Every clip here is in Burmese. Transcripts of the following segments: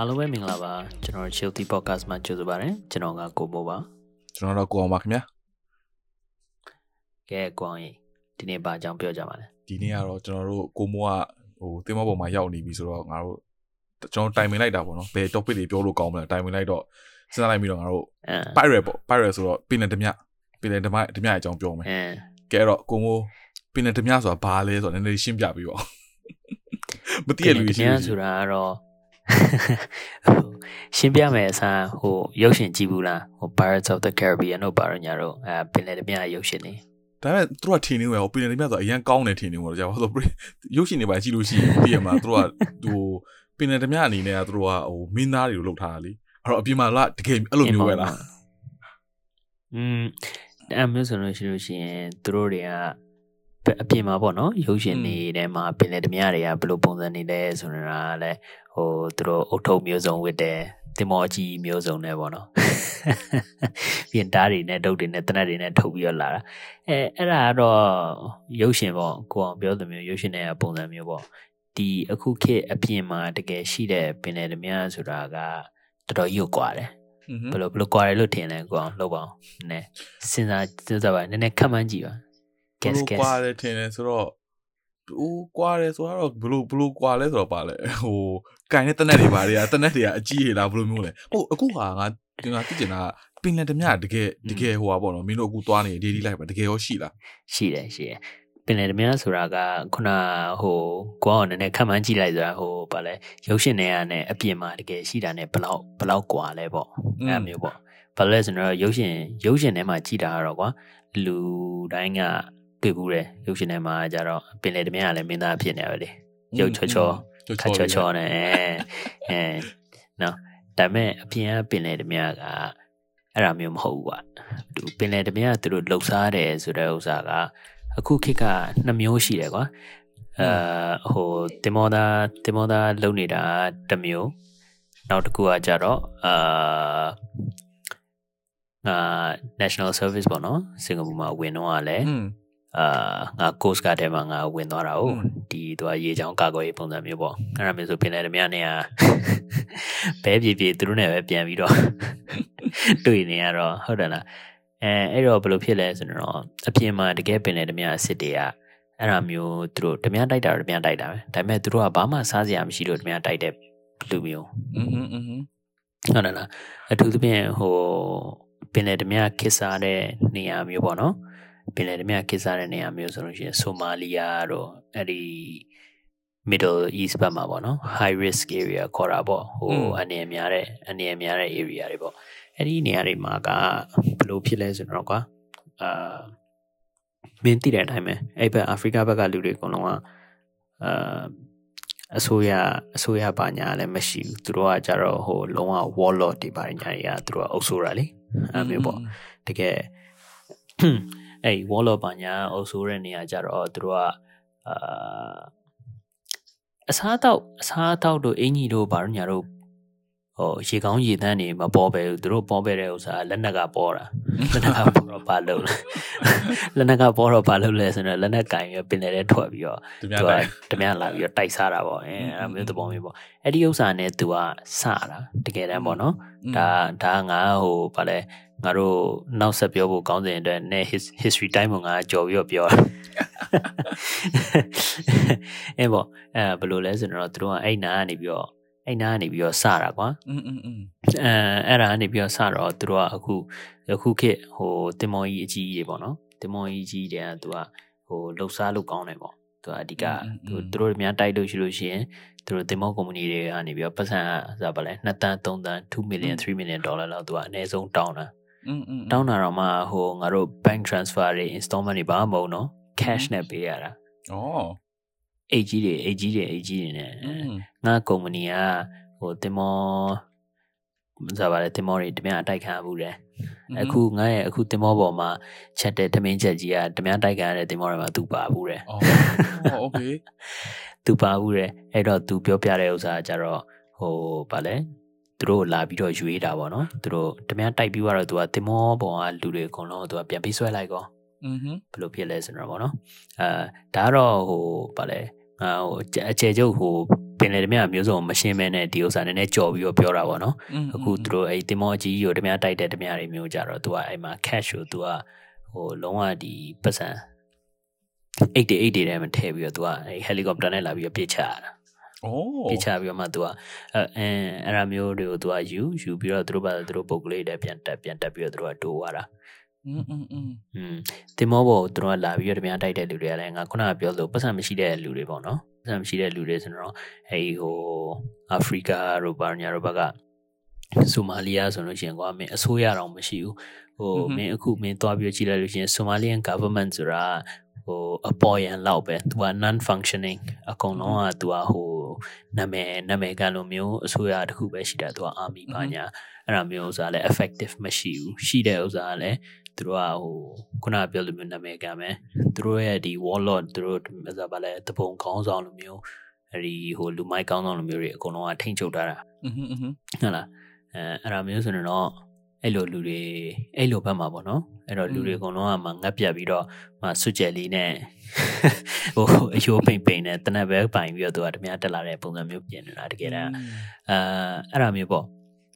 အားလုံးပဲမင်္ဂလာပါကျွန်တော် Chilty Podcast မှာကြိုဆိုပါရစေကျွန်တော်ကကိုမိုးပါကျွန်တော်တော့ကိုအောင်ပါခင်ဗျာကဲကိုအောင်ရေဒီနေ့ဘာအကြောင်းပြောကြပါလဲဒီနေ့ကတော့ကျွန်တော်တို့ကိုမိုးကဟိုတင်းမပေါ်မှာရောက်နေပြီဆိုတော့ငါတို့ကျွန်တော်တိုင်ပင်လိုက်တာပေါ့နော်ဘယ် topic တွေပြောလို့ကောင်းမလဲတိုင်ပင်လိုက်တော့စဉ်းစားလိုက်ပြီးတော့ငါတို့အဲ pirate ပေါ့ pirate ဆိုတော့ပင်လယ်ဓမြပင်လယ်ဓမြဓမြအကြောင်းပြောမယ်အဲကဲတော့ကိုမိုးပင်လယ်ဓမြဆိုတာဘာလဲဆိုတော့နည်းနည်းရှင်းပြပြီးပါမသိရလူရှိရှလို့င်းဆိုတာကတော့ဟို ရှင်းပြမယ်အစားဟိုရုပ်ရှင်ကြည့်ဘူးလားဟို Pirates of the Caribbean တို့ပါတော့ညာတော့အဲပင်လယ်ဓမြရုပ်ရှင်နေဒါပေမဲ့သူတို့ကထင်နေတယ်ဟိုပင်လယ်ဓမြဆိုတာအရင်ကောင်းတယ်ထင်နေမှာတော့ကြာဟိုဆိုရုပ်ရှင်တွေပါကြည့်လို့ရှိရင်ပြီးရမှာသူတို့ကဟိုပင်လယ်ဓမြအနေနဲ့ကသူတို့ကဟိုမင်းသားတွေကိုလှုပ်ထားတာလीအဲ့တော့အပြင်မှာလားတကယ်အဲ့လိုမျိုးပဲလားอืมအဲမျိုးဆိုလို့ရှိလို့ရှိရင်သူတို့တွေက အပြင်မှာပေါ့နော်ရုပ်ရှင်တွေထဲမှာပင်လယ်ဓမြတွေကဘယ်လိုပုံစံနေလဲဆိုတော့ကလည်းဟိုသူတို့အုတ်ထုပ်မျိုးစုံဝတ်တယ်တင်မောကြီးမျိုးစုံနဲ့ပေါ့နော်ပြင်သားတွေနဲ့ဒုတ်တွေနဲ့တနက်တွေနဲ့ထုတ်ပြီးတော့လာတာအဲအဲ့ဒါကတော့ရုပ်ရှင်ပေါ့ကိုအောင်ပြောသလိုမျိုးရုပ်ရှင်တွေကပုံစံမျိုးပေါ့ဒီအခုခေတ်အပြင်မှာတကယ်ရှိတဲ့ပင်လယ်ဓမြဆိုတာကတော်တော်ရွတ်กว่าတယ် ဘယ်လိုဘယ်လိုကွာတယ်လို့ထင်လဲကိုအောင်လောက်ပါအောင်နည်းစဉ်းစားစဉ်းစားပါနည်းနည်းခက်မှန်းကြည့်ပါ ဘ guess လို့ guess ကွာတယ်ထင်တယ်ဆိုတော့ဟိုကွာတယ်ဆိုတော့ဘလို့ဘလို့ကွာလဲဆိုတော့ပါလဲဟိုကန်တဲ့တနက်တွေပါတွေကတနက်တွေကအကြီးရလားဘလို့မျိုးလဲဟိုအခုဟာငါဒီမှာသိချင်တာပင်လယ်ဓမြတကယ်တကယ်ဟိုပါပေါ့နော်မင်းတို့အခုသွားနေ daily life ပါတကယ်ရောရှိလားရှိတယ်ရှိတယ်ပင်လယ်ဓမြဆိုတာကခုနဟိုကိုအောင်နည်းနည်းခက်မှန်းကြည့်လိုက်ဆိုတာဟိုဗာလဲရုပ်ရှင်တွေကနဲ့အပြင်မှာတကယ်ရှိတာနဲ့ဘလောက်ဘလောက်ကွာလဲပေါ့အဲ့မျိုးပေါ့ဘာလို့လဲဆိုတော့ရုပ်ရှင်ရုပ်ရှင်ထဲမှာကြည့်တာကတော့ကွာလူတိုင်းက တွေ့ဘူးတယ်ရုပ်ရှင်ထဲမှာကြတော့ပင်လယ်ဓမြကလည်းမင်းသားဖြစ်နေရပဲလေရုပ်ချောချောခါချောချောနဲ့အဲအဲနော်ဒါပေမဲ့အပြင်ကပင်လေဓမြကအဲ့ဒါမျိုးမဟုတ်ဘူးကွာသူပင်လေဓမြကသူတို့လှုပ်ရှားတယ်ဆိုတဲ့ဥစ္စာကအခုခေတ်ကနှစ်မျိုးရှိတယ်ကွာအဲဟိုတင်မောသားတင်မောသားလုံနေတာတစ်မျိုးနောက်တစ်ခုကကြတော့အာအာ national service ပေါ့နော်စင်ကာပူမှာဝင်တော့ကလည်းอืม အာငါ course ကတည်းကငါဝင်သွားတာ哦 อืม ဒီသူကရေချောင်းကာကွယ်ရေးပုံစံမျိုးပေါ့အဲ့ဒါမျိုးဆိုပင်လယ်ဓမြနဲ့က ဘဲပြေပြေသူတို့နဲ့ပဲပြန်ပြီးတော့ တွေ့နေရတော့ဟုတ်တယ်လားအဲအဲ့တော့ဘယ်လိုဖြစ်လဲဆိုတော့အပြင်မှာတကယ်ပင်လယ်ဓမြအစ်စ်တွေကအဲ့ဒါမျိုးသူတို့ဓမြတိုက်တာတော့ဓမြတိုက်တာပဲဒါပေမဲ့သူတို့ကဘာမှစားစရာမရှိလို့ဓမြတိုက်တဲ့လူမျိုး อืมอืมอืม ဟုတ်တယ်လားအထူးသဖြင့်ဟိုပင်လယ်ဓမြခစ်စားတဲ့နေရာမျိုးပေါ့နော် ပင်လယ်ဓမြခစ်စားတဲ့နေရာမျိုးဆိုလို့ရှိရင်ဆိုမာလီယာတို့အဲ့ဒီ middle east ဘက်မှာပေါ့နော် high risk area ခေါ်တာပေါ့ဟိုအနေအများတဲ့အနေအများတဲ့ area တွေပေါ့အဲ့ဒီနေရာတွေမှာကဘယ်လိုဖြစ်လဲဆိုတော့ကွာအာမင်းသိတဲ့အတိုင်းပဲအဲ့ဘက်အာဖရိကဘက်ကလူတွေအကုန်လုံးကအာအစိုးရအစိုးရဘာညာလည်းမရှိဘူးသူတို့ကကြတော့ဟိုလုံးဝ warlord တွေဘာညာတွေကသူတို့ကအုပ်ဆိုးတာလေအဲ့မျိုးပေါ့တကယ် အဲ့ warlord ဘာညာအုပ်ဆိုးတဲ့နေရာကြတော့သူတို့ကအာအစားတော့အစားတော့တို့အင်ကြီးတို့ဘာလို့ညာတို့ဟိုရေကောင်းရေတန်းနေမပေါ်ပဲဘူးသူတို့ပေါ်ပဲတဲ့ဥစ္စာလက်နက်ကပေါ်တာလက်နက်ကပေါ်တော့ဘာလုပ်လဲလက်နက်ကပေါ်တော့ဘာလုပ်လဲဆိုတော့လက်နက်ကင်ပြီးပင်လည်းထွက်ပြီးတော့သူသူများကတိုင်းတမန်လာပြီးတော့တိုက်စားတာပေါ့အဲအဲ့လိုမျိုးသဘောမျိုးပေါ့အဲ့ဒီဥစ္စာနဲ့ तू ကစတာတကယ်တမ်းပေါ့နော်ဒါဒါငါဟိုဗာလဲ ငါတို့နောက်ဆက်ပြောဖို့ကောင်းစဉ်အတွက်နဲ့ his history time ကိုငါကြော်ပြီးတော့ပြောတာအဲပေါ့အဲဘယ်လိုလဲဆိုတော့သူတို့ကအဲ့နာကနေပြီးတော့အဲ့နာကနေပြီးတော့စတာကွာ อืมอืมอืม အဲအဲ့ဒါကနေပြီးတော့စတော့သူတို့ကအခုအခုခေတ်ဟိုတင်မော်ကြီးအကြီးကြီးပေါ့နော်တင်မော်ကြီးကြီးတဲ့ကသူကဟိုလှုပ်ရှားလို့ကောင်းတယ်ပေါ့သူကအဓိကသူသူတို့များတိုက်လို့ရှိလို့ရှိရင်သူတို့တင်မော်ကုမ္ပဏီတွေကနေပြီးတော့ပတ်စံဆိုပါလဲ2တန်း3တန်း2 million 3 million dollar လောက်သူကအနည်းဆုံးတောင်းတာ อืมอืม တောင်းတာတော့မှဟိုငါတို့ bank transfer တွေ installment တွေဘာမှမဟုတ်နော် cash နဲ့ပေးရတာ อ๋อ အိတ်ကြီးတွေအိတ်ကြီးတွေအိတ်ကြီးတွေနဲ့ อืม ငါကုမ္ပဏီကဟိုတင်မောဆိုပါလေတင်မောတွေတမန်အတိုက်ခံမှုတယ်အခုငါရဲ့အခုတင်မောပေါ်မှာချက်တဲ့တမင်းချက်ကြီးကတမန်တိုက်ခံရတဲ့တင်မောတွေမှာသူပါဘူးတယ် อ๋อโอเค သူပါဘူးတယ်အဲ့တော့သူပြောပြတဲ့ဥစ္စာကကြတော့ဟိုဗာလဲ သူတို့လာပြီးတော့ရွေးတာပေါ့နော်သူတို့တမန်တိုက်ပြီးတော့သူကတင်မောပေါ်ကလူတွေအကုန်လုံးသူကပြန်ပြီးဆွဲလိုက်ကော อืม ဘယ်လိုဖြစ်လဲဆိုတော့ဗောနော်အဲဒါကတော့ဟိုဗာလဲငါဟိုအကျအကျယ်ကျုပ်ဟို ပင်လေဓမြမျိုးစုံမရှင်းမဲနဲ့ဒီဥစ္စာနည်းနည်းကြော်ပြီးတော့ပြောတာပေါ့နော် อืม အခုသူတို့အဲ့တင်မောအကြီးကြီးကိုဓမြတိုက်တဲ့ဓမြတွေမျိုးကြတော့သူကအဲ့မှာ cash ကိုသူကဟိုလုံးဝဒီပတ်စံ88တွေထဲမှာထည့်ပြီးတော့သူကအဲ့ helicopter နဲ့လာပြီးတော့ပြစ်ချရတာ ဩ ပြစ်ချပြီးတော့မှသူကအဲအဲအဲ့ဒါမျိုးတွေကိုသူကယူယူပြီးတော့သူတို့ဘာသူတို့ပုတ်ကလေးတွေပြန်တက်ပြန်တက်ပြီးတော့သူတို့ကတိုးသွားတာ อืมอืมอืม อืมတင်မောဘောသူတို့ကလာပြီးတော့ဓမြတိုက်တဲ့လူတွေကလည်းငါခုနကပြောလို့ပတ်စံမရှိတဲ့လူတွေပေါ့နော်ပတ်စံမရှိတဲ့လူတွေဆိုတော့အဲ့ဟိုအာဖရိကတို့ဘာညာတို့ဘက်ကဆိုမာလီယာဆိုလို့ရှိရင်ကွာမင်းအစိုးရတော့မရှိဘူးဟိုမင်းအခုမင်းသွားပြီးကြည့်လိုက်လို့ရှိရင် Somalian government ဆိုတာ ဟိုအပေါ်ယံလောက်ပဲသူက non functioning အကုန်လုံးကသူကဟိုနာမည်နာမည်ကလိုမျိုးအစိုးရတစ်ခုပဲရှိတာသူက army ပါညာအဲ့ဒါမျိုးဥစားလဲ effective မရှိဘူးရှိတဲ့ဥစားလဲသူတို့ကဟိုခုနပြောလိုမျိုးနာမည်ကမယ်သူတို့ရဲ့ဒီ warlord သူတို့ဥစားပါလဲတပုံခေါင်းဆောင်လိုမျိုးအဲ့ဒီဟိုလူမိုက်ကောင်းဆောင်လိုမျိုးတွေအကုန်လုံးကထိမ့်ချုပ်ထားတာဟုတ်လားအဲအဲ့ဒါမျိုးဆိုရင်တော့ အဲ့လိုလူတွေအဲ့လိုဘက်မှာပေါ့နော်အဲ့တော့လူတွေအကုန်လုံးကမှငတ်ပြတ်ပြီးတော့မှစွတ်ကြယ်လေးနဲ့ဟိုအယိုးပိန်ပိန်နဲ့တနက်ပဲပိုင်ပြီးတော့သူကဓမြတက်လာတဲ့ပုံစံမျိုးပြင်နေတာတကယ်တမ်းအာအဲ့ဒါမျိုးပေါ့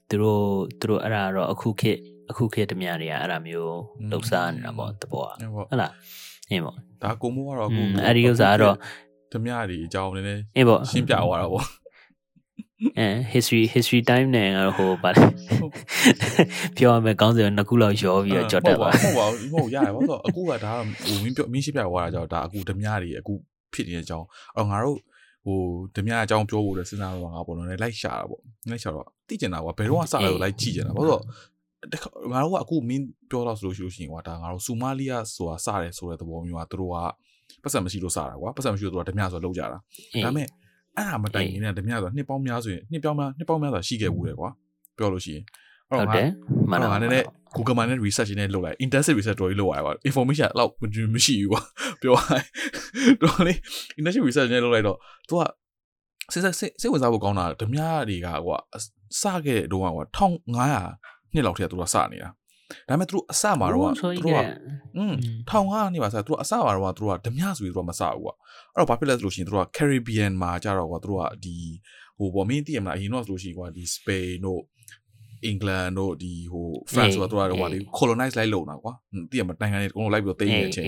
သူတို့သူတို့အဲ့ဒါတော့အခုခေတ်အခုခေတ်ဓမြတွေကအဲ့ဒါမျိုးလှုပ်ရှားနေတာပေါ့တဘောကဟုတ်ပေါ့ဟုတ်လားအင်းပေါ့ဒါကိုမိုးကတော့อืအခုมအဲ့ဒီဥစ္စာကတော့ဓမြတွေအကြောင်းနည်းနည်းအင်းပေါ့ရှင်းပြသွားတာပေါ့ အဲ history history time နဲ့ငါတို့ဟိုပါလေပြောရမယ်ကောင်းစင်နှစ်ခုလောက်ရောပြီးတော့ကြော်တက်သွားဟုတ်ပါဘူးဟုတ်ရတယ်ဘာလို့အခုကဒါဟိုမင်းပြောမင်းရှင်းပြသွားတာကြောင့်ဒါအခုဓမြတွေအခုဖြစ်နေတဲ့အကြောင်းအော်ငါတို့ဟိုဓမြအကြောင်းပြောဖို့လည်းစဉ်းစားတော့ငါပေါ့နော်လိုက်ရှာတာပေါ့လိုက်ရှာတော့သိကျင်တာကွာဘယ်တော့မှစတယ်လိုက်ကြည့်ကျင်တာဘာလို့ငါတို့ကအခုမင်းပြောတော့ဆိုလို့ရှိလို့ရှိရင်ကွာဒါငါတို့ဆူမာလီယာဆိုတာစတယ်ဆိုတဲ့သဘောမျိုးကသူတို့ကပတ်စံမရှိလို့စတာကွာပတ်စံမရှိလို့သူတို့ကဓမြဆိုလောက်ကြတာဒါပေမဲ့ အဲ့ဒါမတိုင်ခင်နဲ့ဓမြဆိုတာနှစ်ပေါင်းများဆိုရင်နှစ်ပေါင်းများနှစ်ပေါင်းများစွာရှိခဲ့ဘူးလေကွာပြောလို့ရှိရင်ဟုတ်တယ်မှမှန်န်တယ်တော့ငါနည်းနည်း Google မှာနဲ့ research နဲ့လုပ်လိုက် intensive research တော်ကြီးလုပ်ရတယ်ကွာ information အဲ့လောက်မရှိဘူးကွာပြောရရင်တော်လေ intensive research နဲ့လုပ်လိုက်တော့ तू ကစိတ်စိတ်စိတ်ဝင်စားဖို့ကောင်းတာဓမြတွေကကွာစခဲ့တဲ့တုန်းကကွာ1500နှစ်လောက်ထဲက तू ကစနေတာ ဒါပေမဲ့ तू အစမှာတော့ ဆို तू ရ က อืมထောင်ကနေပါစားသူကအစပါတော့သူကဓမြဆိုပြီးသူကမစဘူးကွာအဲ့တော့ဘာဖြစ်လဲဆိုလို့ရှိရင်သူက Caribbean မှာကြတော့ကွာသူကဒီဟိုဗောမင်းသိရမလားအရင်တော့ဆိုလို့ရှိရင်ကွာဒီ Spain တို့ England တို့ဒီဟို France ဆိုတော့သူကဟိုဒီ colonize လိုက်လုံတာကွာသိရမလားနိုင်ငံတွေအကုန်လုံးလိုက်ပြီးတော့တိတ်နေတဲ့အချိန်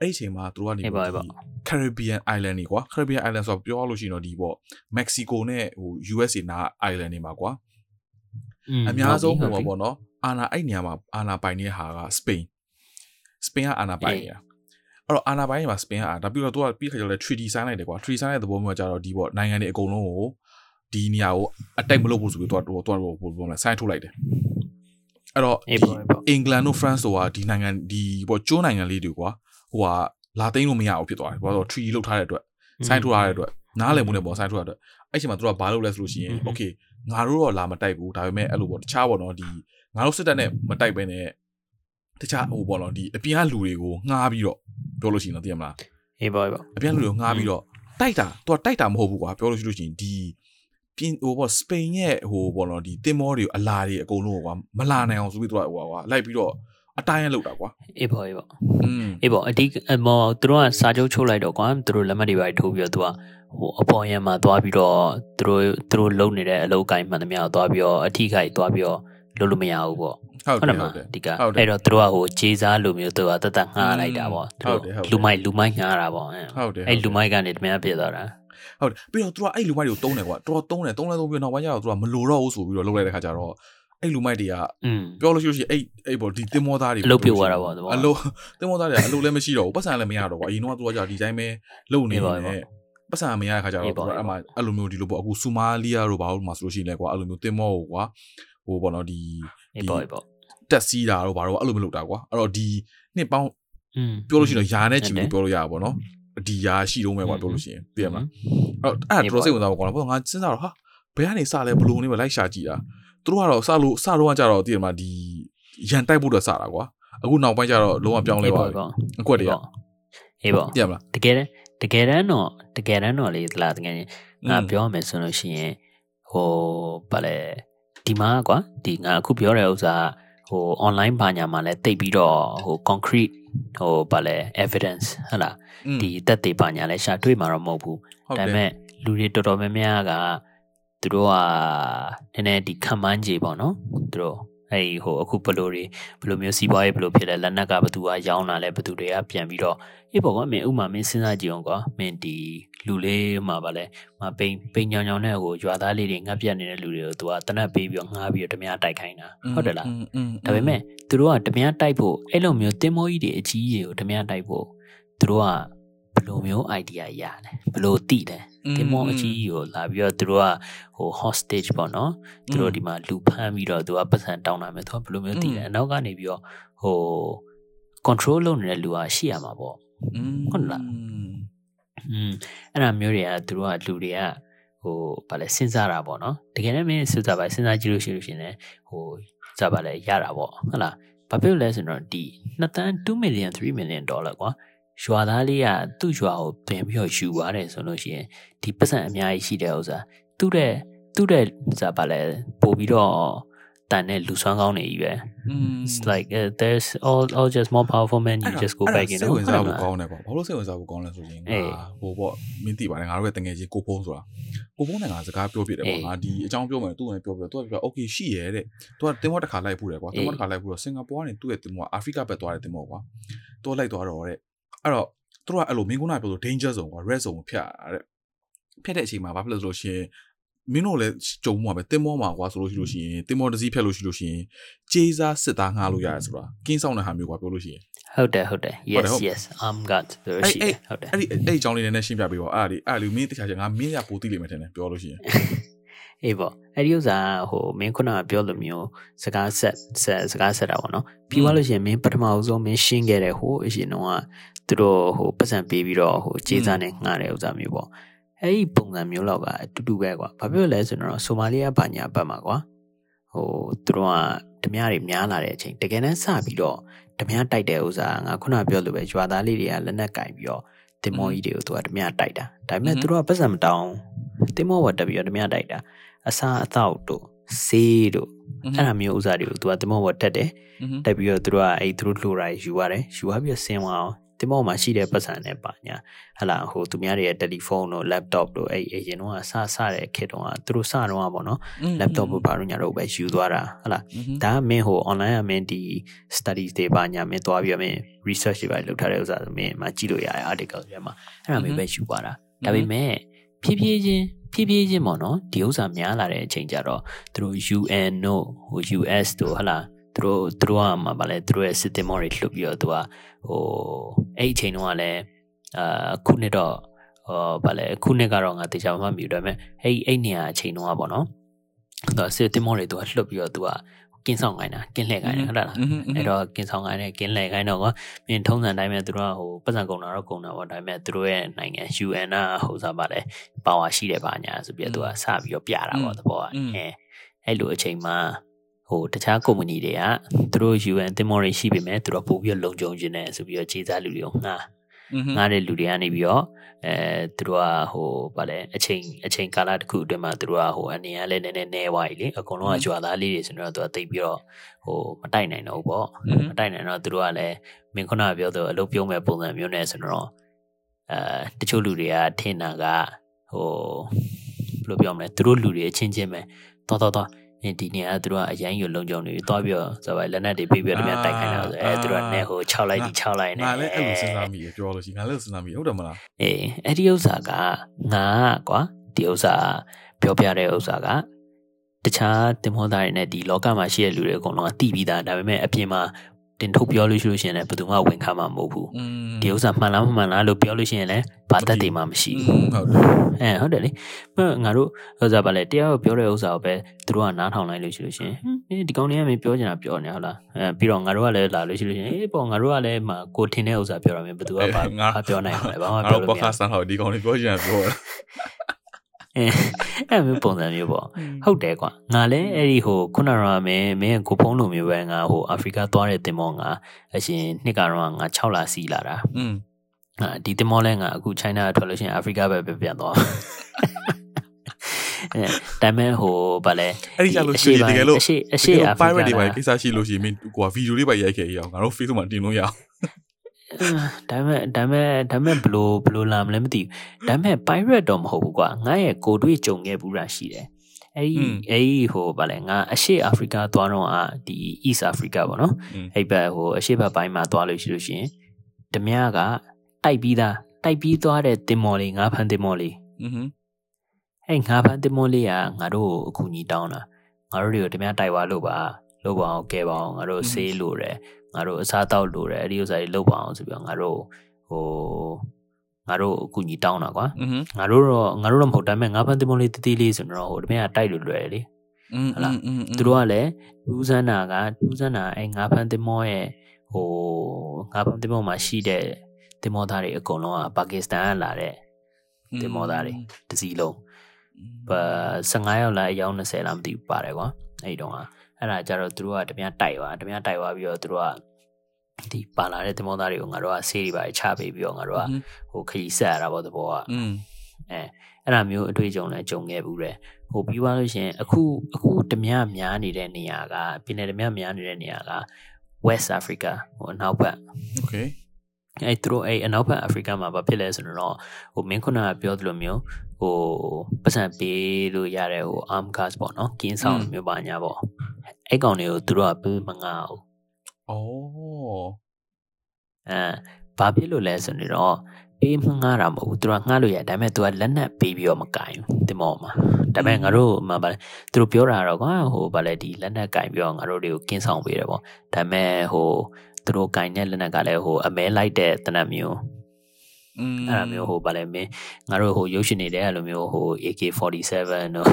အဲ့ဒီအချိန်မှာသူကနေ အေးပါအေးပါ Caribbean Island တွေကွာ Caribbean Island ဆိုတော့ပြောလို့ရှိရင်တော့ဒီပေါ့ Mexico နဲ့ဟို USA နာ Island တွေမှာကွာ အများဆုံးဟိုပါပေါ့နော် အာနာအဲ့နေရာမှာအာနာပိုင်နေတဲ့ဟာကစပိန်စပိန်ကအာနာပိုင်နေတာအဲ့တော့အာနာပိုင်မှာစပိန်ကအာဒါပြီးတော့သူကပြီးခါကျတော့လေ treaty sign လိုက်တယ်ကွာ treaty sign တဲ့သဘောမျိုးကကြတော့ဒီပေါ့နိုင်ငံတွေအကုန်လုံးကိုဒီနေရာကို attack မလုပ်ဘူးဆိုပြီးတော့သူကသူကဘယ်လိုလဲ sign ထုတ်လိုက်တယ်အဲ့တော့အေးပေါ့အေးပေါ့အင်္ဂလန်တို့ France တို့ကဒီနိုင်ငံဒီပေါ့ကျိုးနိုင်ငံလေးတွေကွာဟိုကလာသိမ်းလို့မရဘူးဖြစ်သွားတယ်ဘာလို့လဲ treaty လုပ်ထားတဲ့အတွက် sign ထုတ်ထားတဲ့အတွက်နားလည်မှုနဲ့ပေါ့ sign ထုတ်ထားတဲ့အတွက်အဲ့ချိန်မှာသူကဘာလုပ်လဲဆိုလို့ရှိရင် okay ငါတို့တော့လာမတိုက်ဘူးဒါပေမဲ့အဲ့လိုပေါ့တခြားပေါ့နော်ဒီငါတို့စစ်တပ်နဲ့မတိုက်ဘဲနဲ့တခြားဟိုပေါ့နော်ဒီအပြင်ကလူတွေကိုငှားပြီးတော့ပြောလို့ရှိရင်တော့သိရမလားအေးပေါ့အေးပေါ့အပြင်ကလူတွေကိုငှားပြီးတော့တိုက်တာသူကတိုက်တာမဟုတ်ဘူးကွာပြောလို့ရှိလို့ရှိရင်ဒီပြင်ဟိုပေါ့စပိန်ရဲ့ဟိုပေါ့နော်ဒီတင်မောတွေအလားတွေအကုန်လုံးကွာမလာနိုင်အောင်ဆိုပြီးသူကဟိုကွာလိုက်ပြီးတော့အတိုင်းရလောက်တာကွာအေးပေါ့အေးပေါ့อืมအေးပေါ့အဒီအမောသူတို့ကစာချုပ်ချုပ်လိုက်တော့ကွာသူတို့လက်မှတ်တွေပါထိုးပြီးတော့သူက ဟိုအပေါ်ရံမှာသွားပြီးတော့သူတို့သူတို့လုံနေတဲ့အလုပ်ကိုင်းမှန်သမျှကိုသွားပြီးတော့အထီးခိုက်သွားပြီးတော့လုပ်လို့မရဘူးပေါ့ဟုတ်ဟုတ်တတယ်ယ်မဟုတ်လားတယ်ဒီကဟုတ်တယ်အဲ့တော့သူတို့ကဟိုဂျေးစားလိုမျိုးသူကတတ်တတ်ငှားလိုက်တာပေါ့သူဟုတ်တယ်ဟုတ်တယ်လူမိုက်လူမိုက်ငှားတာပေါ့အဲ့ဟုတ်တယ်အဲ့လူမိုက်ကနေတမန်ပြစ်သွားတာဟုတ်တယ်ပြီးတော့သူကအဲ့လူမိုက်တွေကိုတုံးတယ်ကွာတော်တော်တုံးတယ်တုံးလဲတုံးပြီးတော့နောက်ပိုင်းကျတော့သူကမလိုတော့ဘူးဆိုပြီးတော့လုပ်လိုက်တဲ့ခါကျတော့အဲ့လူမိုက်တွေကอืมပြောလို့ရှိလို့ရှိရင်အဲ့အဲ့ပေါ့ဒီတင်မောသားတွေအလုပ်ပြုတ်သွားတာပေါ့သဘောအလုပ်တင်မောသားတွေကအလုပ်လည်းမရှိတော့ဘူးပတ်စံလည်းမရတော့ဘူးအရင်တော့သူကကြာဒီတိုင်းပဲလုပ်နေအေးပါနေအေး ပတ်စံမရတဲ့ခါကျတော့အဲ့မှာအဲ့လိုမျိုးဒီလိုပေါ့အခုဆူမာလီယာတို့ဘာလို့မှဆိုလို့ရှိရင်လည်းကွာအဲ့လိုမျိုးတင်မော့ကိုကွာဟိုပေါ့နော်ဒီဒီပေါ့တက်စီးတာတို့ဘာလို့အဲ့လိုမလုပ်တာကွာအဲ့တော့ဒီနှစ်ပေါင်းပြောလို့ရှိရင်ရာနဲ့ချီမျိုးပြောလို့ရတာပေါ့နော်ဒီရာရှိတော့မယ်ကွာပြောလို့ရှိရင်သိရမလားအဲ့တော့အဲ့ဒါတော်စိတ်ဝင်စားပါကွာပေါ့ငါစဉ်းစားတော့ဟာဘယ်ကနေစလဲဘလို့နေမလိုက်ရှာကြည့်တာသူတို့ကတော့စလို့စတော့ကကြတော့သိရမလားဒီရန်တိုက်ဖို့တော့စတာကွာအခုနောက်ပိုင်းကျတော့လုံးဝပြောင်းလဲသွားပြီအကွက်တွေကအေးပေါ့သိရမလားတကယ်တမ်း တကယ်တမ်းတော့တကယ်တမ်းတော့လေသလားတကယ်ငါပြောမယ်ဆိုလို့ရှိရင်ဟိုဘာလဲဒီမှာကွာဒီငါအခုပြောတဲ့ဥစ္စာဟို online ဘာညာမှာလဲတိတ်ပြီးတော့ဟို concrete ဟိုဘာလဲ evidence ဟလာဒီတက်သေးဘာညာလဲရှာတွေ့မှာတော့မဟုတ်ဘူးဒါပေမဲ့လူတွေတော်တော်များများကသူတို့ကနည်းနည်းဒီခံမှန်းကြေပေါ့နော်သူတို့ အဲ့ဟိုအခုဘလိုတွေဘလိုမျိုးစီးပွားရေးဘလိုဖြစ်လဲလက်နက်ကဘသူကရောင်းလာလဲဘသူတွေကပြန်ပြီးတော့အေးပေါ့ကွာမင်းဥမာမင်းစဉ်းစားကြည့်အောင်ကွာမင်းဒီလူလေးမှာဗာလဲမပိန်ပိန်ညောင်ညောင်နဲ့ဟိုရွာသားလေးတွေငတ်ပြတ်နေတဲ့လူတွေကိုသူကတနက်ပေးပြီးတော့ငားပြီးတော့ဓမြတိုက်ခိုင်းတာဟုတ်တယ်လားဒါပေမဲ့သူတို့ကဓမြတိုက်ဖို့အဲ့လိုမျိုးတင်မောကြီးတွေအကြီးကြီးကိုဓမြတိုက်ဖို့သူတို့ကဘယ် လိုမျိုး idea ရလဲဘယ်လိုသိလဲတင်မောအကြီးကြီးကိုလာပြီးတော့သူတို့ကဟို hostage ပေါ့နော်သူတို့ဒီမှာလူဖမ်းပြီးတော့သူကပတ်စံတောင်းလာမယ်သူကဘယ်လိုမျိုးသိလဲအနောက်ကနေပြီးတော့ဟို control လုပ်နေတဲ့လူကရှိရမှာပေါ့ဟုတ်လားอืมအဲ့ဒါမျိုးတွေကသူတို့ကလူတွေကဟိုဗာလဲစဉ်းစားတာပေါ့နော်တကယ်လည်းမင်းစဉ်းစားပါစဉ်းစားကြည့်လို့ရှိလို့ရှင်လဲဟိုစပါလဲရတာပေါ့ဟုတ်လားဘာဖြစ်လဲဆိုတော့ဒီနှစ်တန်း2 million 3 million dollar ကွာ ရွာသားလေးကသူ့ရွာကိုပြင်ပြီးတော့ယူသွားတယ်ဆိုလို့ရှိရင်ဒီပတ်စံအများကြီးရှိတဲ့ဥစ္စာသူ့တဲ့သူ့တဲ့စပါလဲပို့ပြီးတော့တန်တဲ့လူဆွမ်းကောင်းနေကြီးပဲ it's like uh, there's all all just more powerful men you just go back you know စိတ်ဝင်စားဖို့ကောင်းတယ်ပေါ့ဘာလို့စိတ်ဝင်စားဖို့ကောင်းလဲဆိုရင်ငါဟိုပေါ့မင်းသိပါတယ်ငါတို့ရဲ့တငယ်ချင်းကိုဖုံးဆိုတာကိုဖုံးနဲ့ငါစကားပြောပြတယ်ပေါ့ငါဒီအကြောင်းပြောမယ်သူ့ကိုပြောပြတော့သူကပြော okay ရှိရဲတဲ့သူကတင်မောတစ်ခါလိုက်ဖို့တယ်ကွာတင်မောတစ်ခါလိုက်ဖို့တော့စင်ကာပူကနေသူ့ရဲ့တင်မောအာဖရိကဘက်သွားတယ်တင်မောကွာသူလိုက်သွားတော့တဲ့ အဲ့တော့သူတို့ကအဲ့လိုမင်းကုန်းနာပြောလို့ danger zone ကွာ red zone ကိုဖျက်ရတဲ့ဖျက်တဲ့အချိန်မှာဘာဖြစ်လို့ဆိုလို့ရှိရင်မင်းတို့လည်းကြုံမှာပဲတင်မောမှာကွာဆိုလို့ရှိလို့ရှိရင်တင်မောတစ်စီးဖြတ်လို့ရှိလို့ရှိရင်ကြေးစားစစ်သားငှားလို့ရတယ်ဆိုတာကင်းဆောင်တဲ့ဟာမျိုးကွာပြောလို့ရှိရင်ဟုတ်တယ်ဟုတ်တယ် yes yes i'm got ဆိုလို့ရှိရင်ဟုတ်တယ်အဲ့ဒီအဲ့ဒီအကြောင်းလေးနည်းနည်းရှင်းပြပေးပါအဲ့ဒါလေးအဲ့ဒါလေးမင်းတခြားချက်ငါမင်းရပိုသိလိမ့်မယ်ထင်တယ်ပြောလို့ရှိရင် အေးပေါ့အဲ့ဒီဥစ္စာဟိုမင်းခုနကပြောလိုမျိုးစကားဆက်ဆက်စကားဆက်တာပေါ့နော်ပြီးသွားလို့ရှိရင်မင်းပထမအဆုံးမင်းရှင်းခဲ့တဲ့ဟိုအရင်တော့သူတို့ဟိုပတ်စံပေးပြီးတော့ဟိုကြေးစားနဲ့ငှားတဲ့ဥစ္စာမျိုးပေါ့အဲ့ဒီပုံစံမျိုးလောက်ကအတူတူပဲကွာဘာဖြစ်လဲဆိုတော့ဆိုမာလီယာဘာညာဘက်မှာကွာဟိုသူတို့ကဓမြတွေများလာတဲ့အချိန်တကယ်တမ်းစပြီးတော့ဓမြတိုက်တဲ့ဥစ္စာငါခုနပြောလိုပဲရွာသားလေးတွေကလက်နက်ကင်ပြီးတော့တင်မောကြီးတွေကိုသူကဓမြတိုက်တာဒါပေမဲ့သူတို့ကပတ်စံမတောင်းတင်မောဝတ်တက်ပြီးတော့ဓမြတိုက်တာ အစာအသောက်တို့ဆေးတို့အဲ့ဒါမျိုးဥစ္စာတွေကိုသူကတင်မောဝတ်တက်တယ်တက်ပြီးတော့သူတို့ကအဲ့သူတို့လှူတာယူရတယ်ယူရပြီးဆင်းသွားအောင်တင်မောမှာရှိတဲ့ပတ်စံနဲ့ပါညာဟလာဟိုသူများတွေရဲ့တယ်လီဖုန်းတို့ laptop တို့အဲ့အရင်တော့စစတဲ့ခေတ်တုန်းကသူတို့စတော့ပေါ့နော် laptop တို့ဘာလို့ညာတော့ပဲယူသွားတာဟလာဒါကမင်းဟို online ကမင်းဒီ studies တွေပါညာမင်းသွားပြီးမင်း research တွေပါလုပ်ထားတဲ့ဥစ္စာဆိုမင်းမှာကြည့်လို့ရတယ် article တွေမှာအဲ့ဒါမျိုးပဲယူသွားတာဒါပေမဲ့ ဖြည်းဖြည်းချင်းဖြည်းဖြည်းချင်းပေါ့နော်ဒီဥစ္စာများလာတဲ့အချိန်ကျတော့သူတို့ UN တို့ဟို US တို့ဟလာသူတို့သူတို့ကမှဗာလဲသူတို့ရဲ့ system တွေလှုပ်ပြီးတော့သူကဟိုအဲ့အချိန်တုန်းကလည်းအာခုနှစ်တော့ဟောဗာလဲခုနှစ်ကတော့ငါတေချာမှမမြူတယ်မဲ့အဲ့အဲ့နေရာအချိန်တုန်းကပေါ့နော်သူက system တွေသူကလှုပ်ပြီးတော့သူက ကင်းဆောင်ခိုင်းတာကင်းလှည့်ခိုင်းတာဟုတ်လားအဲ့တော့ကင်းဆောင်ခိုင်းတယ်ကင်းလှည့်ခိုင်းတော့ကမင်းထုံးစံတိုင်းမဲ့သူတို့ကဟိုပတ်စံကုန်တာတော့ကုန်တာပေါ့ဒါပေမဲ့သူတို့ရဲ့နိုင်ငံ UN ကဟိုစားပါလဲပါဝါရှိတယ်ပါညာဆိုပြီးတော့သူကစပြီးတော့ပြတာပေါ့သဘောကအဲအဲ့လိုအချိန်မှာဟိုတခြားကုမ္ပဏီတွေကသူတို့ UN တင်မော်တွေရှိပေမဲ့သူတို့ပို့ပြီးလုံခြုံခြင်းနဲ့ဆိုပြီးတော့ခြေစားလူတွေကိုငှားငှားတဲ့လူတွေကနေပြီးတော့ အဲသူတို့ကဟိုဗာလဲအချိန်အချိန်ကာလတစ်ခုအတွင်းမှာသူတို့ကဟိုအနေနဲ့လည်းနည်းနည်းနဲသွားပြီလေအကုန်လုံးကကြွာသားလေးတွေဆိုတော့သူကတိတ်ပြီးတော့ဟိုမတိုက်နိုင်တော့ဘူးပေါ့မတိုက်နိုင်တော့သူတို့ကလည်းမင်းခုနကပြောသူအလုပ်ပြုံးမဲ့ပုံစံမျိုးနဲ့ဆိုတော့အဲတချို့လူတွေကထင်တာကဟိုဘယ်လိုပြောမလဲသူတို့လူတွေအချင်းချင်းပဲတော်တော်တော် ဒီနေရာသူတို့ကအရင်ယူလုံကြုံနေပြီးသွားပြီးတော့ဆိုပါလက်နက်တွေပြီးပြီးတော့တိုက်ခိုင်းတာဆိုအဲသူတို့ကနေဟို6လိုက်ဒီ6လိုက်နေငါလည်းအဲ့လိုစဉ်းစားမိရပြောလို့ရှိငါလည်းစဉ်းစားမိဟုတ်တယ်မလားအေးအဲ့ဒီဥစ္စာကငါကွာဒီဥစ္စာပြောပြတဲ့ဥစ္စာကတခြားတင်မောသားတွေနဲ့ဒီလောကမှာရှိတဲ့လူတွေအကုန်လုံးကတိပြီးသားဒါပေမဲ့အပြင်မှာ တင်ထုတ်ပြောလို့ရှိလို့ရှိရင်လည်းဘယ်သူမှဝန်ခံမှာမဟုတ်ဘူးဒီဥစ္စာမှန်လားမမှန်လားလို့ပြောလို့ရှိရင်လည်းဘာသက်တည်မှမရှိဘူးဟုတ်တယ်အဲဟုတ်တယ်လေငါတို့ဥစ္စာပါလေတရားကိုပြောတဲ့ဥစ္စာကိုပဲသူတို့ကနားထောင်လိုက်လို့ရှိလို့ရှိရင်ဒီကောင်းလေးကမင်းပြောချင်တာပြောနေဟုတ်လားအဲပြီးတော့ငါတို့ကလည်းလာလို့ရှိလို့ရှိရင်အေးပေါ့ငါတို့ကလည်းမှာကိုထင်တဲ့ဥစ္စာပြောရမယ်ဘယ်သူကဘာပြောနိုင်မှာလဲဘာမှပြောလို့မရဘူးငါတို့ podcast ဟောဒီကောင်းလေးပြောချင်တာပြောတာ အဲအဲ့မျိုးပုံစံမျိုးပေါ့ဟုတ်တယ်ကွာငါလည်းအဲ့ဒီဟိုခုနကမင်းမင်းကိုဖုံးလိုမျိုးပဲငါဟိုအာဖရိကသွားတဲ့တင်မောငါအရှင်နှစ်ကတော့ငါ6လစီလာတာอืมအာဒီတင်မောလဲငါအခု China ထွက်လို့ရှိရင်အာဖရိကပဲပြန်သွားအဲဒါမဲ့ဟိုဗာလဲအဲ့ဒီကြလို့ရှိရင်တကယ်လို့အရှိအရှိအာဖရိက pirate တွေပါကိစ္စရှိလို့ရှိရင်မင်းကွာဗီဒီယိုလေးပါရိုက်ခဲ့ရအောင်ငါတို့ Facebook မှာတင်လို့ရအောင် ဒါပေမဲ့ဒါပေမဲ့ဒါပေမဲ့ဘလို့ဘလို့လာမလဲမသိဘူးဒါပေမဲ့ pirate တော့မဟုတ်ဘူးကွာငါရဲ့ကိုတွေ့ကြုံခဲ့ဘူးတာရှိတယ်အဲ့ဒီအဲ့ဒီဟိုဗာလဲငါအရှေ့အာဖရိကသွားတော့အာဒီ East Africa ပေါ့နော်အဲ့ဘက်ဟိုအရှေ့ဘက်ပိုင်းမှာသွားလို့ရှိလို့ရှင်ဓမြကတိုက်ပြီးသားတိုက်ပြီးသွားတဲ့တင်မော်လေးငါဖန်တင်မော်လေးอือဟึအဲ့ငါဖန်တင်မော်လေးကငါတို့အကူကြီးတောင်းတာငါတို့တွေကိုဓမြတိုက်သွားလို့ပါလို့ပါအောင်ကဲပါအောင်ငါတို့ဆေးလို့တယ် ငါတို့အစားတောက်လိုတယ်အဲ့ဒီဥစ္စာတွေလုပ်ပါအောင်ဆိုပြီးတော့ငါတို့ဟိုငါတို့အကူညီတောင်းတာကွာငါတို့တော့ငါတို့တော့မဟုတ်ဒါပေမဲ့ငါးဖန်တင်မလေးတတိလေးဆိုတော့ဟိုတမင်ကတိုက်လို့လွယ်လေဟုတ်လားသူတို့ကလည်းဒူးဆန်းနာကဒူးဆန်းနာအဲငါးဖန်တင်မောရဲ့ဟိုငါးဖန်တင်မောမှာရှိတဲ့တင်မောသားတွေအကုန်လုံးကပါကစ္စတန်ကလာတဲ့တင်မောသားတွေတစ်စီးလုံးဘာ15ရောက်လာအယောက်20လားမသိဘူးပါတယ်ကွာအဲ့ဒီတော့ အဲ့ဒါကြတော့သူတို့ကတမန်တိုက်သွားတမန်တိုက်သွားပြီးတော့သူတို့ကဒီပါလာတဲ့တမောသားတွေကိုငါတို့ကဆေးတွေပါချပေးပြီးတော့ငါတို့ကဟိုခရီးဆက်ရတာပေါ့တဘောကအဲအဲ့ဒါမျိုးအတွေ့အကြုံလည်းကြုံခဲ့ဘူးတယ်ဟိုပြီးသွားလို့ရှင်အခုအခုတမန်များနေတဲ့နေရာကပြည်နယ်တမန်များနေတဲ့နေရာက West Africa ဟိုနောက်ဘက် Okay အဲ့သူတို့အဲ့အနောက်ဘက် Africa မှာဘာဖြစ်လဲဆိုတော့ဟိုမင်းခုနကပြောသလိုမျိုးဟိုပတ်စံပေးလို့ရတဲ့ဟို arm cast ပေါ့နော်ကင်းဆောင်မျိုးပါညာပေါ့အဲ့ကောင်တွေကိုသူတို့ကပေးမငါဘူး อ๋อ အဲဘာဖြစ်လို့လဲဆိုတော့ပေးမငှားတာမဟုတ်ဘူးသူကငှားလို့ရဒါပေမဲ့ तू ကလက်နက်ပေးပြီးတော့မကင်ဘူးတင်မောမှာဒါပေမဲ့ငါတို့မှာဗာလဲသူတို့ပြောတာတော့ကွာဟိုဗာလဲဒီလက်နက်ကင်ပြီးတော့ငါတို့တွေကိုကင်းဆောင်ပေးတယ်ပေါ့ဒါပေမဲ့ဟို သူတို့ကင်တဲ့လက်နက်ကလည်းဟိုအမဲလိုက်တဲ့တနက်မျိုးอืมအဲ့လိုမျိုးဟိုဗာလဲမင်းငါတို့ဟိုရုပ်ရှင်နေတဲ့အဲ့လိုမျိုးဟို AK47 တို့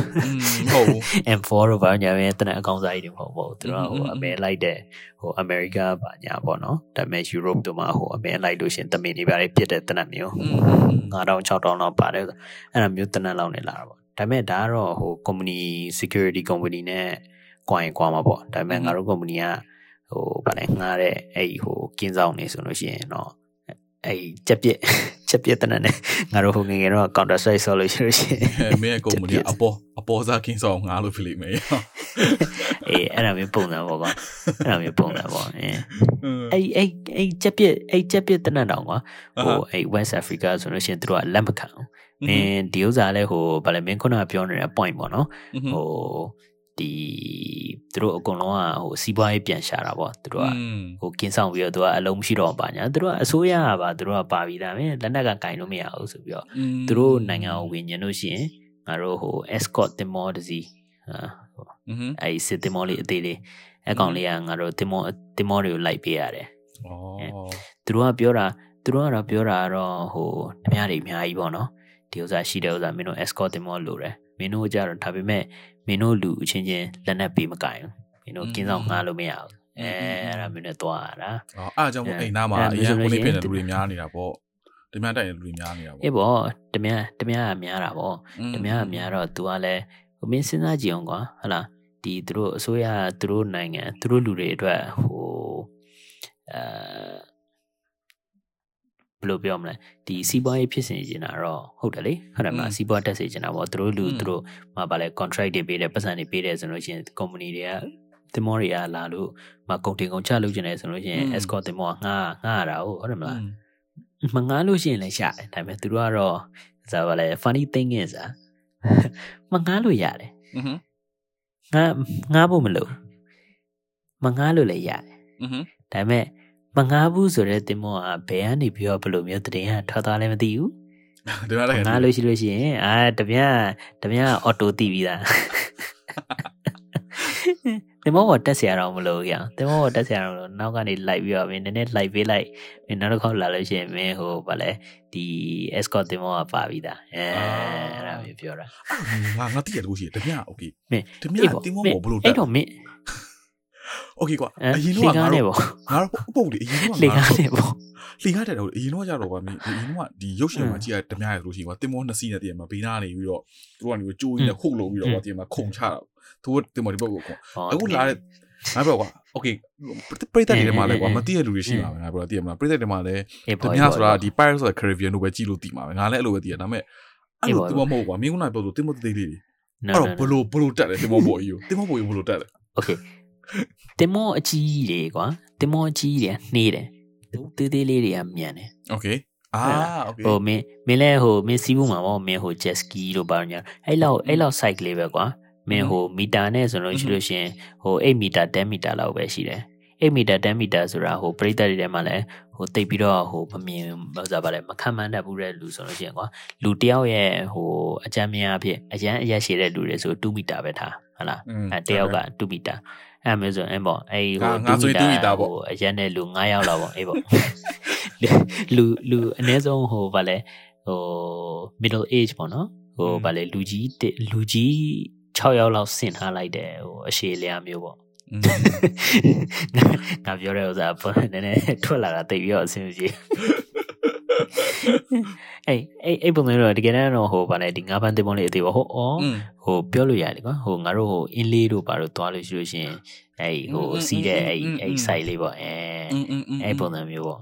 ဟုတ်ဘူး M4 တို့ဗာညာပဲတနက်အကောင်စားကြီးတွေမဟုတ်ဘူးသူတို့ဟိုအမဲလိုက်တဲ့ဟို America ဗာညာပေါ့နော်ဒါပေမဲ့ Europe တို့မှာဟိုအမဲလိုက်လို့ရှင်တမင်တွေဗာလဲပြစ်တဲ့တနက်မျိုး9000 6000လောက်ပါတယ်အဲ့လိုမျိုးတနက်လောက်နေလာတာပေါ့ဒါပေမဲ့ဒါကတော့ဟို company security company နဲ့ကွာရင်ကွာမှာပေါ့ဒါပေမဲ့ငါတို့ company က ဟိုဗာလဲငားတဲ့အဲ့ဟိုကင်းဆောင်နေဆိုလို့ရှိရင်တော့အဲ့ချက်ပြက်ချက်ပြက်တနက်နဲ့ငါတို့ဟိုငငယ်တော့ counter strike ဆော်လို့ရှိလို့ရှိရင်မင်းအကုန်မလို့အပေါ်အပေါ်စားကင်းဆောင်ငါလို့ဖြစ်လိမ့်မယ်အေးအဲ့ဒါမျိုးပုံစံပေါ့ကွာအဲ့ဒါမျိုးပုံစံပေါ့အေးအဲ့အဲ့အဲ့ချက်ပြက်အဲ့ချက်ပြက်တနက်တော့ကွာဟိုအဲ့ West Africa ဆိုလို့ရှိရင်သူတို့ကလက်မခံဘူးမင်းဒီဥစ္စာလဲဟိုဗာလဲမင်းခုနကပြောနေတဲ့ point ပေါ့နော်ဟို ဒီသူတို့အကုန်လုံးကဟိုစီးပွားရေးပြန်ရှာတာပေါ့သူတို့ကဟိုကင်းဆောင်ပြီးတော့သူကအလုံးမရှိတော့ပါညာသူတို့ကအစိုးရကပါသူတို့ကပါပြီးသားပဲလက်နက်ကကင်လို့မရဘူးဆိုပြီးတော့သူတို့နိုင်ငံကိုဝင်ညင်လို့ရှိရင်ငါတို့ဟို escort တင်မောတစီဟာအဲ့ဒီစစ်တင်မောလေးအသေးလေးအကောင်လေးကငါတို့တင်မောတင်မောတွေကိုလိုက်ပေးရတယ်ဩသူတို့ကပြောတာသူတို့ကတော့ပြောတာကတော့ဟိုအများကြီးအများကြီးပေါ့နော်ဒီဥစ္စာရှိတဲ့ဥစ္စာမင်းတို့ escort တင်မောလို့ရတယ်မင်းတို့ကြတော့ဒါပေမဲ့ မင်းတို့လူအချင်းချင်းလက်နက်ပေးမကင်မင်းတို့ကင်းဆောင်ငားလို့မရဘူးအဲအဲ့ဒါမင်းတို့သွားရတာအော်အားကြောင့်အိမ်သားမှာအရင်ဝင်နေပြတဲ့လူတွေများနေတာပေါ့တမန်တိုက်ရလူတွေများနေတာပေါ့အေးပေါ့တမန်တမန်ကများတာပေါ့တမန်ကများတော့ तू ကလည်းဟိုမင်းစဉ်းစားကြည့်အောင်ကွာဟလာဒီသူတို့အစိုးရသူတို့နိုင်ငံသူတို့လူတွေအတွက်ဟိုအဲ ဘယ်လိုပြောမလဲဒီစီးပွားရေးဖြစ်စေချင်တာတော့ဟုတ်တယ်လေဟုတ်တယ်မလားစီးပွားတက်စေချင်တာပေါ့သူတို့လူသူတို့မှာဗာလဲ contract တွေပေးတယ်ပတ်စံတွေပေးတယ်ဆိုလို့ရှိရင် company တွေကတင်မောတွေကလာလို့မကုန်တင်ကုန်ချလုပ်ချင်တယ်ဆိုလို့ရှိရင် escort တင်မောကငှားငှားရတာဟုတ်တယ်မလားမငှားလို့ရှိရင်လည်းရှာတယ်ဒါပေမဲ့သူတို့ကတော့ဇာဗာလဲ funny thing is อ่ะမငှားလို့ရတယ်ငှားငှားဖို့မလို့မငှားလို့လည်းရတယ်ဒါပေမဲ့ မငားဘူးဆိုတဲ့တင်မောကဘယ်ကနေပြီးတော့ဘယ်လိုမျိုးတည်င်းကထွက်သွားလဲမသိဘူး ဒီမှာလည်း မငားလို့ရှိလို့ရှိရင်အာတပြားတပြားအော်တိုတီးပြီးသားတင်မောကတက်เสียတော့မလို့ရအောင်တင်မောကတက်เสียတော့မလို့နောက်ကနေလိုက်ပြီးတော့မင်းနည်းနည်းလိုက်ပေးလိုက်မင်းနောက်တစ်ခေါက်လာလို့ရှိရင်မင်းဟိုဗာလဲဒီ escort တင်မောကပါပြီးသားအဲအဲ့ဒါမျိုးပြောတာ ငါငါတိရတကူရှိတယ်တမန်โอเค မင်း တမန်တင်းမောဘောဘလို့တ အဲ့ က် တော့မင်း โอเคကွာ အဲ အရင် လေ တော့ ကား ငါ နဲ့ တို့ ပေါ့ ငါတို့ပုံလေအရင်တော့ လေကားနဲ့ပေါ့ လေကားတက်တော့အရင်တော့ကြတော့ဗာမင်းအရင်တော့ဒီရုပ်ရှင်မှာကြည့်ရတမန်ရဆိုလို့ရှိရင်ကွာတင်းမောနှစ်စီးနဲ့တည်းမှာဘေးနာနေပြီးတော့သူကနေပြီးကြိုးရင်းနဲ့ခုတ်လို့ပြီးတော့ဗာဒီမှာခုံချတာသူကတင်းမောဒီဘက်ကိုခုံအခုလာတဲ့ငါပြောကွာโอเคပရိသတ်တွေထဲမှာလည်းကွာမသိတဲ့လူတွေရှိမှာပဲငါပြောသိရမလားပရိသတ်တွေမှာလည်း အေး တ ပေါ့ မန်ဆိုတာဒီ Pirates of the Caribbean လို့ပဲကြည့်လို့သိမှာပဲငါလည်းအဲ့လိုပဲသိရဒါပေမဲ့အဲ့လို အေး သူ ပေါ့ မဟုတ်ကွာမင်းကနာပြောဆိုတင်းမောတေးလေးတွေ no အဲ့ no တော့ဘလို့ဘလို့တက်တယ်တင်မောပေါ်ကြီးကိုတင်မောပေါ်ကြီးဘလို့တက်တယ် okay တင်မောအကြီးတွေကွာတင်မောအကြီးတွေနှေးတယ်သေးသေးလေးတွေကမြန်တယ် Okay အာ okay ဟိုမင်းမင်းလဲဟိုမင်းစီးဘူးမှာပေါ့မင်းဟို jet ski လို့ပါညာအဲ့လောက်အဲ့လောက် site လေးပဲကွာမင်းဟိုမီတာနဲ့ဆိုလို့ရှိလို့ရှင်ဟို8မီတာ10မီတာလောက်ပဲရှိတယ်8မီတာ10မီတာဆိုတာဟိုပရိသတ်တွေထဲမှာလည်းဟိုတိတ်ပြီးတော့ဟိုမမြင်ဘာသာပါလဲမခံမှန်းတတ်ဘူးတဲ့လူဆိုလို့ရှိရင်ကွာလူတယောက်ရဲ့ဟိုအကြမ်းများအဖြစ်အရန်အရက်ရှည်တဲ့လူတွေဆို2မီတာပဲထားဟုတ်လားအဲတယောက်က2မီတာ အဲ့မျိုးဆိုအဲ့ပေါ့အဲ့ဟို2မီတာဟိုအရက်နဲ့လူ9ယောက်လောက်ပေါ့အဲ့ပေါ့လူလူအနည်းဆုံးဟိုဗာလဲဟို middle age ပေါ့နော်ဟိုဗာလဲလူကြီးလူကြီး6ယောက်လောက်ဆင်ထားလိုက်တယ်ဟိုအရှည်လျာမျိုးပေါ့ငါပြောတဲ့ဥစ္စာပေါ့နည်းနည်းထွက်လာတာတိတ်ပြီးတော့အဆင်ပြေ အေးအေးအေးပုံစံတော့တကယ်တမ်းတော့ဟိုဗာလဲဒီငါးပန်းတင်ပုံးလေးအသေးပေါ့ဟိုအော်ဟိုပြောလို့ရတယ်ကွာဟိုငါတို့ဟိုအင်းလေးတို့ဘာလို့သွားလို့ရှိလို့ရှင်အဲ့ဟိုစီးတဲ့အဲ့အဲ့ site လေးပေါ့အဲအဲ့ပုံစံမျိုးပေါ့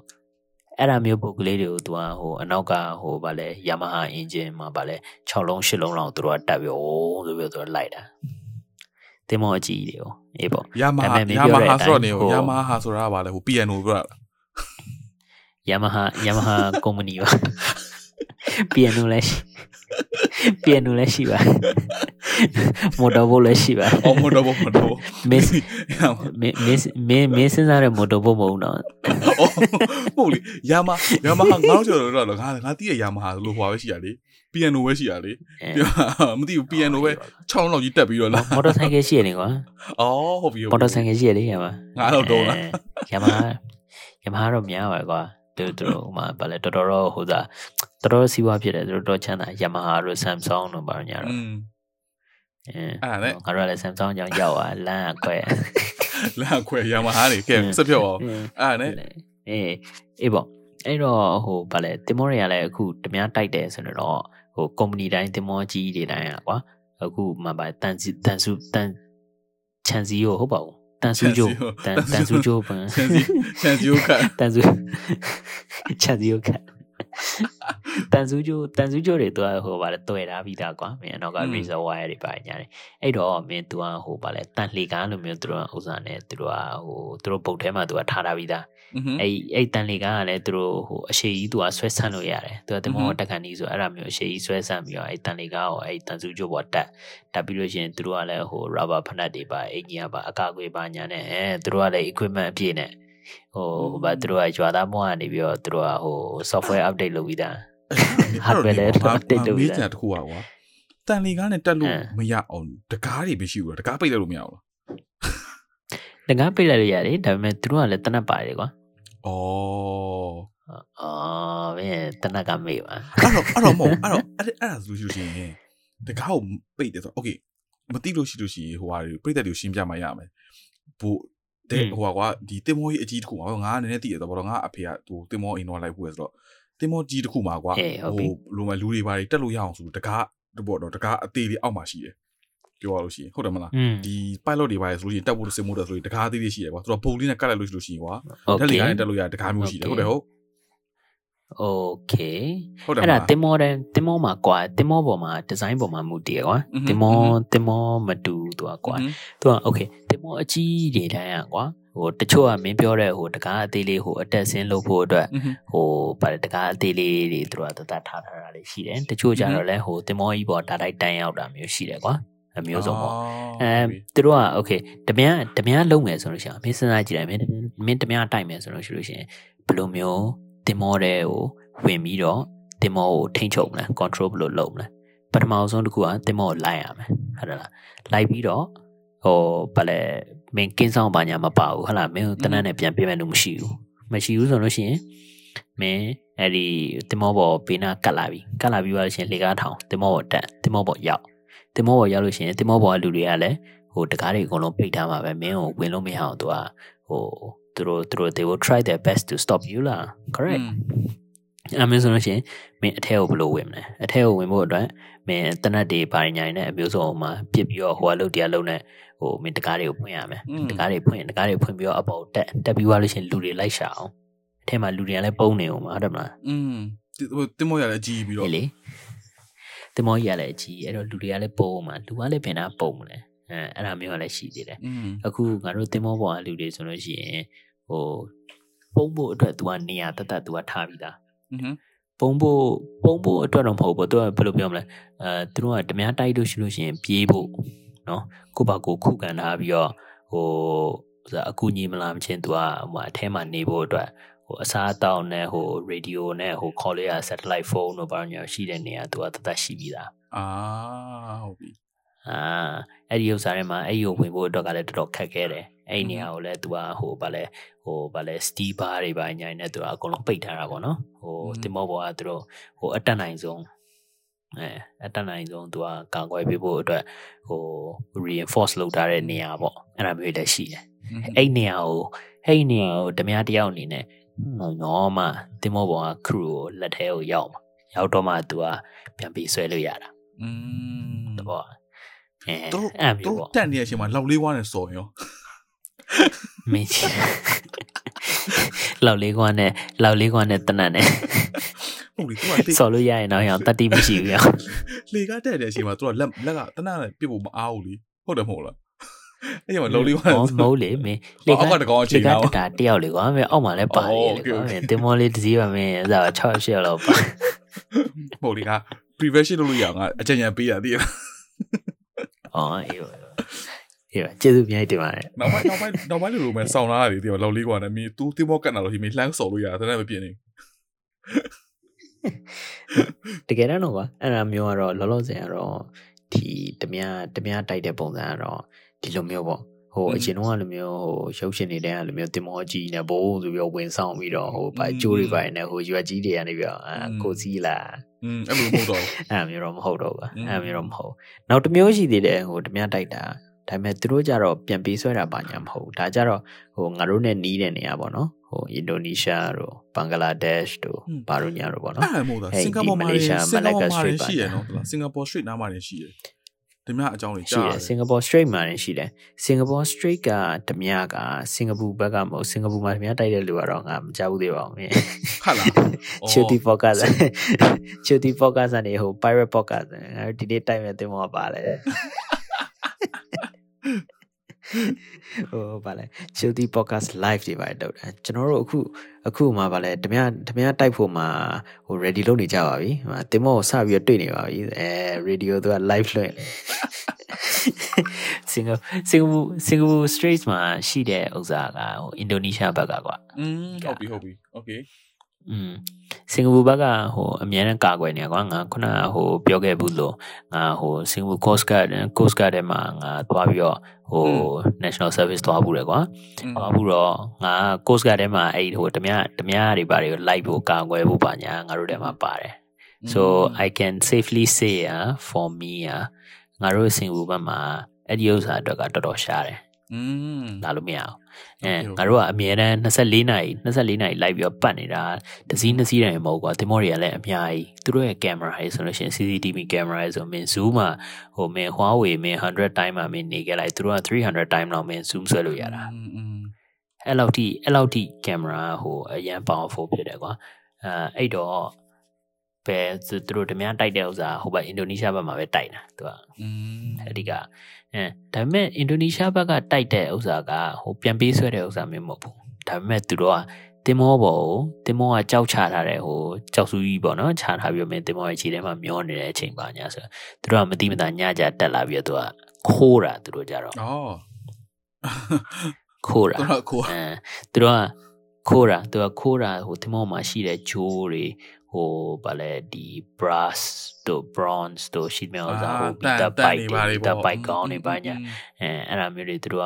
အဲ့ဒါမျိုးပုတ်ကလေးတွေကိုသူကဟိုအနောက်ကဟိုဗာလဲ Yamaha engine မှာဗာလဲ6လုံး8လုံးလောက်သူတို့ကတက်ပြီးအိုးဆိုပြီးသူကလိုက်တာတင်မောအကြီးတွေကိုအေးပေါ့ Yamaha Yamaha ဆိုတော့နေ Yamaha ဆိုတာကဗာလဲဟို piano ပြောတာ Yamaha Yamaha company ပါ piano လည်းရှိ piano လည်းရှိပါ motor boat လည်းရှိပါအော် motor boat motor boat မင်းမင်းမင်းမင်းစဉ်းစားတဲ့ motor boat မဟုတ်တော့အော်ဟုတ်လေ Yamaha Yamaha ငေါ့ကျော်တော့ငါငါတီးရ Yamaha လို့ဟွာပဲရှိရလေ piano ပဲရှိရလေမသိဘူး piano ပဲ6လုံးလောက်ကြီးတက်ပြီးတော့လား motorcycle ရှိရတယ်ကွာအော်ဟုတ်ပြီ motorcycle ရှိရတယ်ရမှာငါတော့တော့လား Yamaha Yamaha တော့များပါကွာ သူတို့ဟိုမှာဗာလဲတော်တော်တော့ဟိုသာတော်တော်စီးပွားဖြစ်တယ်သူတို့တော်ချမ်းသာ Yamaha တို့ Samsung တို့ဘာညာတော့အဲအဲ့ငါတို့လည်း Samsung ကြောင့်ရောက်သွားလမ်းအခွဲလမ်းအခွဲ Yamaha တွေကဲစက်ပြောအောင်အဲ့နဲ့အေးအေးပေါ့အဲ့တော့ဟိုဗာလဲတင်မောတွေကလည်းအခုတများတိုက်တယ်ဆိုတော့ဟိုကုမ္ပဏီတိုင်းတင်မောကြီးတွေတိုင်းอ่ะကွာအခုမှဗာတန်တန်စုတန်ချန်စီကိုဟုတ်ပါဘူး တန်စုကျိုးတန်တန်စုကျိုးပန်ချန်စီချန်စီကိုခ တ်တန်စုချန်စီကိုခတ်တန်စုကျိုးတန်စုကျိုးတွေသူကဟိုဗာလဲတွေ့ထားပြီးသားကွာမင်းအနောက်က razor wire တွေပါညာတယ်အဲ့တော့မင်းသူကဟိုဗာလဲတန်လှေကားလိုမျိုးသူတို့ကဥစားနဲ့သူတို့ကဟိုသူတို့ပုတ်ထဲမှာသူကထားထားပြီးသားအဲ့အဲ့တန်လေကားကလည်းသူတို့ဟိုအရှိကြီးသူကဆွဲဆန့်လို့ရတယ်သူကတမောတက်ကန်ကြီးဆိုအဲ့ဒါမျိုးအရှိကြီးဆွဲဆန့်ပြီးတော့အဲ့တန်လေကားကိုအဲ့တန်စုကျိုးပေါ်တက်တက်ပြီးလို့ရှိရင်သူတို့ကလည်းဟို rubber ဖနက်တွေပါအင်ဂျင်ကပါအကာအကွယ်ပါညာနဲ့အဲသူတို့ကလည်း equipment အပြည့်နဲ့ ဟိုဘာသူတို့ကရွာသားမွန်းကနေပြီးတော့သူတို့ကဟို software update လုပ်ပြီးသား hardware လည်း update လုပ်ပြီးသားတခုอ่ะကွာတန်လီကားနဲ့တက်လို့မရအောင်တကားတွေမရှိဘူးလားတကားပိတ်လိုက်လို့မရအောင်လားတကားပိတ်လိုက်လို့ရတယ်ဒါပေမဲ့သူတို့ကလည်းတနက်ပါတယ်ကွာဩအော်ဘယ်တနက်ကမေးပါအဲ့တော့အဲ့တော့မဟုတ်အဲ့တော့အဲ့အဲ့ဒါဆိုလို့ရှိရင်တကားကိုပိတ်တယ်ဆိုတော့ okay မသိလို့ရှိလို့ရှိရင်ဟိုဟာတွေပြိတ္တတွေကိုရှင်းပြမှရမယ်ဘို့ တဲ့ဟိုကွာဒီတင်မောကြီးအကြီးတစ်ခုမှာငါကနည်းနည်းတည်ရတော့ဘာလို့ငါအဖေကဟိုတင်မောအိမ်တော့လိုက်ဖို့ရဆိုတော့တင်မောကြီးတစ်ခုမှာကွာလိုမလူတွေပါတက်လို့ရအောင်ဆိုတကားပေါ့တော့တကားအသေးလေးအောက်မှာရှိတယ်ပြောရလို့ရှိရင်ဟုတ်တယ်မလားဒီ pilot တွေပါဆိုလို့ရှိရင်တက်ဖို့စင်မို့တယ်ဆိုရင်တကားသေးလေးရှိတယ်ကွာသူတို့ပုံလေးနဲ့ကတ်လိုက်လို့ရှိလို့ရှိရင်ကွာတက်လေကားနဲ့တက်လို့ရတကားမျိုးရှိတယ်ဟုတ်တယ်ဟုတ် โอเค ဟုတ်တယ် အဲ့ဒါတင်မောတဲ့တင်မောမှာကွာတင်မောပေါ်မှာဒီဇိုင်းပေါ်မှာမူတည်ကွာတင်မောတင်မောမတူသူကကွာသူကโอเคတ င်မောအကြီးတွေတန်းရကွာဟိုတချို့ကမင်းပြောတဲ့ဟိုတကားအသေးလေးဟိုအတက်ဆင်းလုပ်ဖို့အတွက်ဟိုပါတကားအသေးလေးတွေသူတို့ကတတ်ထားထားတာလေးရှိတယ်တချို့ကြတော့လဲဟိုတင်မောကြီးပေါ်တာတိုက်တန်းရောက်တာမျိုးရှိတယ်ကွာအမျိုးဆုံးပေါ့အဲသူတို့က okay တမန်တမန်လုံးမယ်ဆိုလို့ရှိရင်မင်းစဉ်းစားကြည့်တယ်မင်းမင်းတမန်တိုက်မယ်ဆိုလို့ရှိလို့ရှိရင်ဘယ်လိုမျိုးတင်မောတဲ့ဟိုဝင်ပြီးတော့တင်မောကိုထိမ့်ချုပ်မလဲ control ဘယ်လိုလုပ်မလဲပထမဆုံးတစ်ခုကတင်မောကိုလိုက်ရမယ်ဟုတ်လားလိုက်ပြီးတော့ ဟိုဗာလဲမင်းကင်းဆောင်ပါညာမပါဘူးဟုတ်လားမင်းတနက်နဲ့ပြန်ပြည့်မဲ့လို့မရှိဘူးမရှိဘူးဆိုလို့ရှိရင်မင်းအဲ့ဒီတင်မောပေါ်ဘေးနာကတ်လာပြီကတ်လာပြီးသွားလို့ရှိရင်လေကားထောင်တင်မောပေါ်တက်တင်မောပေါ်ရောက်တင်မောပေါ်ရောက်လို့ရှိရင်တင်မောပေါ်ကလူတွေကလည်းဟိုတကားတွေအကုန်လုံးပိတ်ထားမှာပဲမင်းကိုဝင်လို့မရအောင်သူကဟိုသူတို့သူတို့ they will try their best to stop you လား correct အဲမင်းဆိုလို့ရှိရင်မင်းအထက်ကိုဘလို့ဝင်မလဲအထက်ကိုဝင်ဖို့အတွက်မင်းတနတ်တွေပါညာနေအမျိုးစုံမှာပြစ်ပြီးတော့ဟိုအလုပ်တရားလုပ်နေဟိုမင်းတကားတွေကိုဖွင့်ရမယ်တကားတွေဖွင့်တကားတွေဖွင့်ပြီးတော့အပေါ်တက်တက်ပြီးသွားလို့ရှိရင်လူတွေလိုက်ရှာအောင်အထက်မှာလူတွေကလည်းပုံနေအောင်ပါဟုတ်တယ်မလားอืมဟိုတင်မောရလည်းကြီးပြီးတော့လေတင်မောရလည်းကြီးအဲ့တော့လူတွေကလည်းပုံမှာလူကလည်းပင်တာပုံမလဲအဲအဲ့ဒါမျိုးကလည်းရှိသေးတယ်အခုငါတို့တင်မောပေါ်ကလူတွေဆိုလို့ရှိရင်ဟိုပုံဖို့အတွက် तू ကနေရာတတ်တတ် तू ကထားပြီးသား ပုံဖို့ပုံဖို့အတွက်တော့မဟုတ်ဘူးသူကဘယ်လိုပြောမလဲအဲသူတို့ကတမားတိုက်လို့ရှိလို့ရှိရင်ပြေးဖို့နော်ကိုပါကိုခုခံထားပြီးတော့ဟိုဆိုတာအကူညီမလာမချင်းသူကဟိုအထဲမှာနေဖို့အတွက်ဟိုအစားအသောက်နဲ့ဟိုရေဒီယိုနဲ့ဟို call ရ satellite phone တို့ဘာညာရှိတဲ့နေရာသူကတသက်ရှိပြီးသားအာဟုတ်ပြီ အာအဲ့ဒီဥစ္စာတွေမှာအဲ့ဒီကိုဝင်ဖို့အတွက်ကလည်းတော်တော်ခက်ခဲတယ်အဲ့ဒီနေရာကိုလည်း तू ကဟိုဗာလဲဟိုဗာလဲ steel bar တွေပါညာနေ तू ကအကုန်လုံးပိတ်ထားတာပေါ့နော်ဟိုတင်မောဘောကသူတို့ဟိုအတက်နိုင်ဆုံးအဲအတက်နိုင်ဆုံး तू ကကာကွယ်ပေးဖို့အတွက်ဟို reinforce လုပ်ထားတဲ့နေရာပေါ့အဲ့ဒါမျိုးလည်းရှိတယ်အဲ့နေရာကိုအဲ့နေရာကိုဓမြတယောက်အနေနဲ့နော်မှတင်မောဘောက crew ကိုလက်ထဲကိုရောက်မှာရောက်တော့မှ तू ကပြန်ပြီးဆွဲလို့ရတာ อืม တဘော အဲတို့အဲ့တို့မျိုးပေါ့တက်နေတဲ့အချိန်မှာလောက်လေးဝါးနဲ့စော်ရောမင်းကြီးလောက်လေးကွာနဲ့လောက်လေးကွာနဲ့တနတ်နဲ့ဟုတ်လေသူကလေဆော်လို့ရရင်တော့ရအောင်တတိမရှိဘူးရအောင်လေကတက်တဲ့အချိန်မှာသူကလက်လက်ကတနနဲ့ပြစ်ဖို့မအားဘူးလေဟုတ်တယ်မဟုတ်လားအဲ့ဒီမှာလောက်လေးဝါးဟောမဟုတ်လေမင်းလေကအောက်ကတကောင်အချိန်လေတော့ကတတာတယောက်လေကွာမင်းအောက်မှာလည်းပါရလေကွာမင်းတင်မောလေးတစ်စီးပါမင်းအဲ့ဒါ6ရှက်လောက်ပါမဟုတ်လေက prevention လုပ်လို့ရအောင်ကအကြံဉာဏ်ပေးရသေးတယ် အော်အေးပါအေးပါကျေးဇူးများတင်ပါတယ်နောက်ပိုင်းနောက်ပိုင်းနောက်ပိုင်းလိုမဲ့ဆောင်းလာရတယ်ဒီမှာလောက်လေးကွာနဲ့မင်း तू တင်မောကတ်လာလို့ဒီမင်းလှမ်းစော်လို့ရတယ်တနက်မပြင်းနေတကယ်တော့ကွာအဲ့ဒါမျိုးကတော့လောလောဆယ်ကတော့ဒီဓမြဓမြတိုက်တဲ့ပုံစံကတော့ဒီလိုမျိုးပေါ့ ဟိုအရင်တော့လိုမျိုးဟိုရုပ်ရှင်တွေတန်းကလိုမျိုးတင်မောကြီးနဲ့ဘိုးဆိုပြီးတော့ဝင်ဆောင်ပြီးတော့ဟိုဗိုက်ကျိုးတွေဗိုက်နဲ့ဟိုရွက်ကြီးတွေကနေပြီးတော့အဲကိုစည်းလာอืมအဲ့လိုမဟုတ်တော့အဲ့မျိုးတော့မဟုတ်တော့ဘူးအဲ့မျိုးတော့မဟုတ်နောက်တစ်မျိုးရှိသေးတယ်ဟိုဓမြတိုက်တာဒါပေမဲ့သူတို့ကြတော့ပြန်ပေးဆွဲတာပါညာမဟုတ်ဘူးဒါကြတော့ဟိုငါတို့နဲ့နီးတဲ့နေရာပေါ့နော်ဟိုအင်ဒိုနီးရှားတို့ဘင်္ဂလားဒေ့ရှ်တို့ဘာလို့ညာတို့ပေါ့နော်အဲ့မဟုတ်တာစင်ကာပူမှာစင်ကာပူမှာရှိရနော်စင်ကာပူ street နားမှာရှိရ တယ်ဒီမြအကြောင်းတွေရှိကြားတယ်စင်ကာပူ straight မှာလည်းရှိတယ်စင်ကာပူ straight ကဓမြကစင်ကာပူဘက်ကမဟုတ်စင်ကာပူမှာဓမြတိုက်တဲ့လူကတော့ငါမကြောက်ဘူးသေးပါဘူးမင်းခတ်လားချူတီ podcast ချူတီ podcast ကနေဟို pirate podcast ငါတို့ဒီနေ့တိုက်မဲ့တင်မောပါလေ ဟိုဗာလဲချူတီ podcast live တွေပါတော့တယ်ကျွန်တော်တို့အခုအခုမှဗာလဲဓမြဓမြတိုက်ဖို့မှာဟို ready လုပ်နေကြပါပြီဟိုတင်မောကိုစပြီးတော့တွေ့နေပါပြီအဲ radio သူက live လွှင့်စင်ကာစင်ကာပူစင်ကာပူ streets မှာရှိတဲ့ဥစ္စာကဟိုအင်ဒိုနီးရှားဘက်ကကွာอืมဟုတ်ပြီဟုတ်ပြီ okay อืมစင်ကာပူဘက်ကဟိုအများနဲ့ကာကွယ်နေကွာငါခုနကဟိုပြောခဲ့ဘူးလို့ငါဟိုစင်ကာပူ coast guard coast guard ထဲမှာငါသွားပြီးတော့ဟို national service သွားဘူးတယ်ကွာသွားဘူးတော့ငါ coast guard ထဲမှာအဲ့ဟိုဓမြဓမြတွေဘာတွေကိုလိုက်ဖို့ကာကွယ်ဖို့ပါညာငါတို့ထဲမှာပါတယ် so i can safely say uh, for me uh, ငါတို့စင်ကာပူဘက်မှာအဲ့ဒီဥစ္စာအတွက်ကတော်တော်ရှားတယ် อืม လာလို့မရအောင် အဲငါတို့ကအမြဲတမ်း24နာရီ24နာရီလိုက်ပြီးတော့ပတ်နေတာတစည်းနှစ်စည်းတိုင်းမဟုတ်ကွာတင်မောတွေကလည်းအများကြီးသူတို့ရဲ့ကင်မရာတွေဆိုလို့ရှိရင် CCTV ကင်မရာတွေဆိုမင်း zoom မှာဟိုမင်း Huawei မင်း100 time မှာမင်းနေခဲ့လိုက်သူတို့က300 time လောက်မင်း zoom ဆွဲလို့ရတာအဲ့လောက်ထိအဲ့လောက်ထိကင်မရာဟိုအရန် powerful ဖြစ်တယ်ကွာအဲအဲ့တော့ပဲသူတို့ဓမြတိုက်တဲ့ဥစ္စာဟိုဘက်အင်ဒိုနီးရှားဘက်မှာပဲတိုက်တာသူကအဓိက အဲဒါပေမဲ့အင်ဒိုနီးရှားဘက်ကတိုက်တဲ့ဥစ္စာကဟိုပြန်ပေးဆွဲတဲ့ဥစ္စာမျိုးမဟုတ်ဘူးဒါပေမဲ့သူတို့ကတင်မောပေါ်ကိုတင်မောကကြောက်ချထားတဲ့ဟိုကြောက်စုကြီးပေါ့နော်ချထားပြီးတော့မင်းတင်မောရဲ့ခြေထဲမှာမျောနေတဲ့အချိန်ပါညာဆိုသူတို့ကမတိမတာညကြတက်လာပြီးတော့သူကခိုးတာသူတို့ကြတော့อ๋อခိုးတာတော့ကိုအဲသူတို့ကခိုးတာသူကခိုးတာဟိုတင်မောမှာရှိတဲ့ဂျိုးတွေ ဟိုဗာလဲဒီ brass တို့ bronze တို့ sheet metal ဆိုဟိုပြီးတပ်ပိုက်တွေတပ်ပိုက်ကောင်းနေပါညာအဲအဲ့ဒါမျိုးတွေသူတို့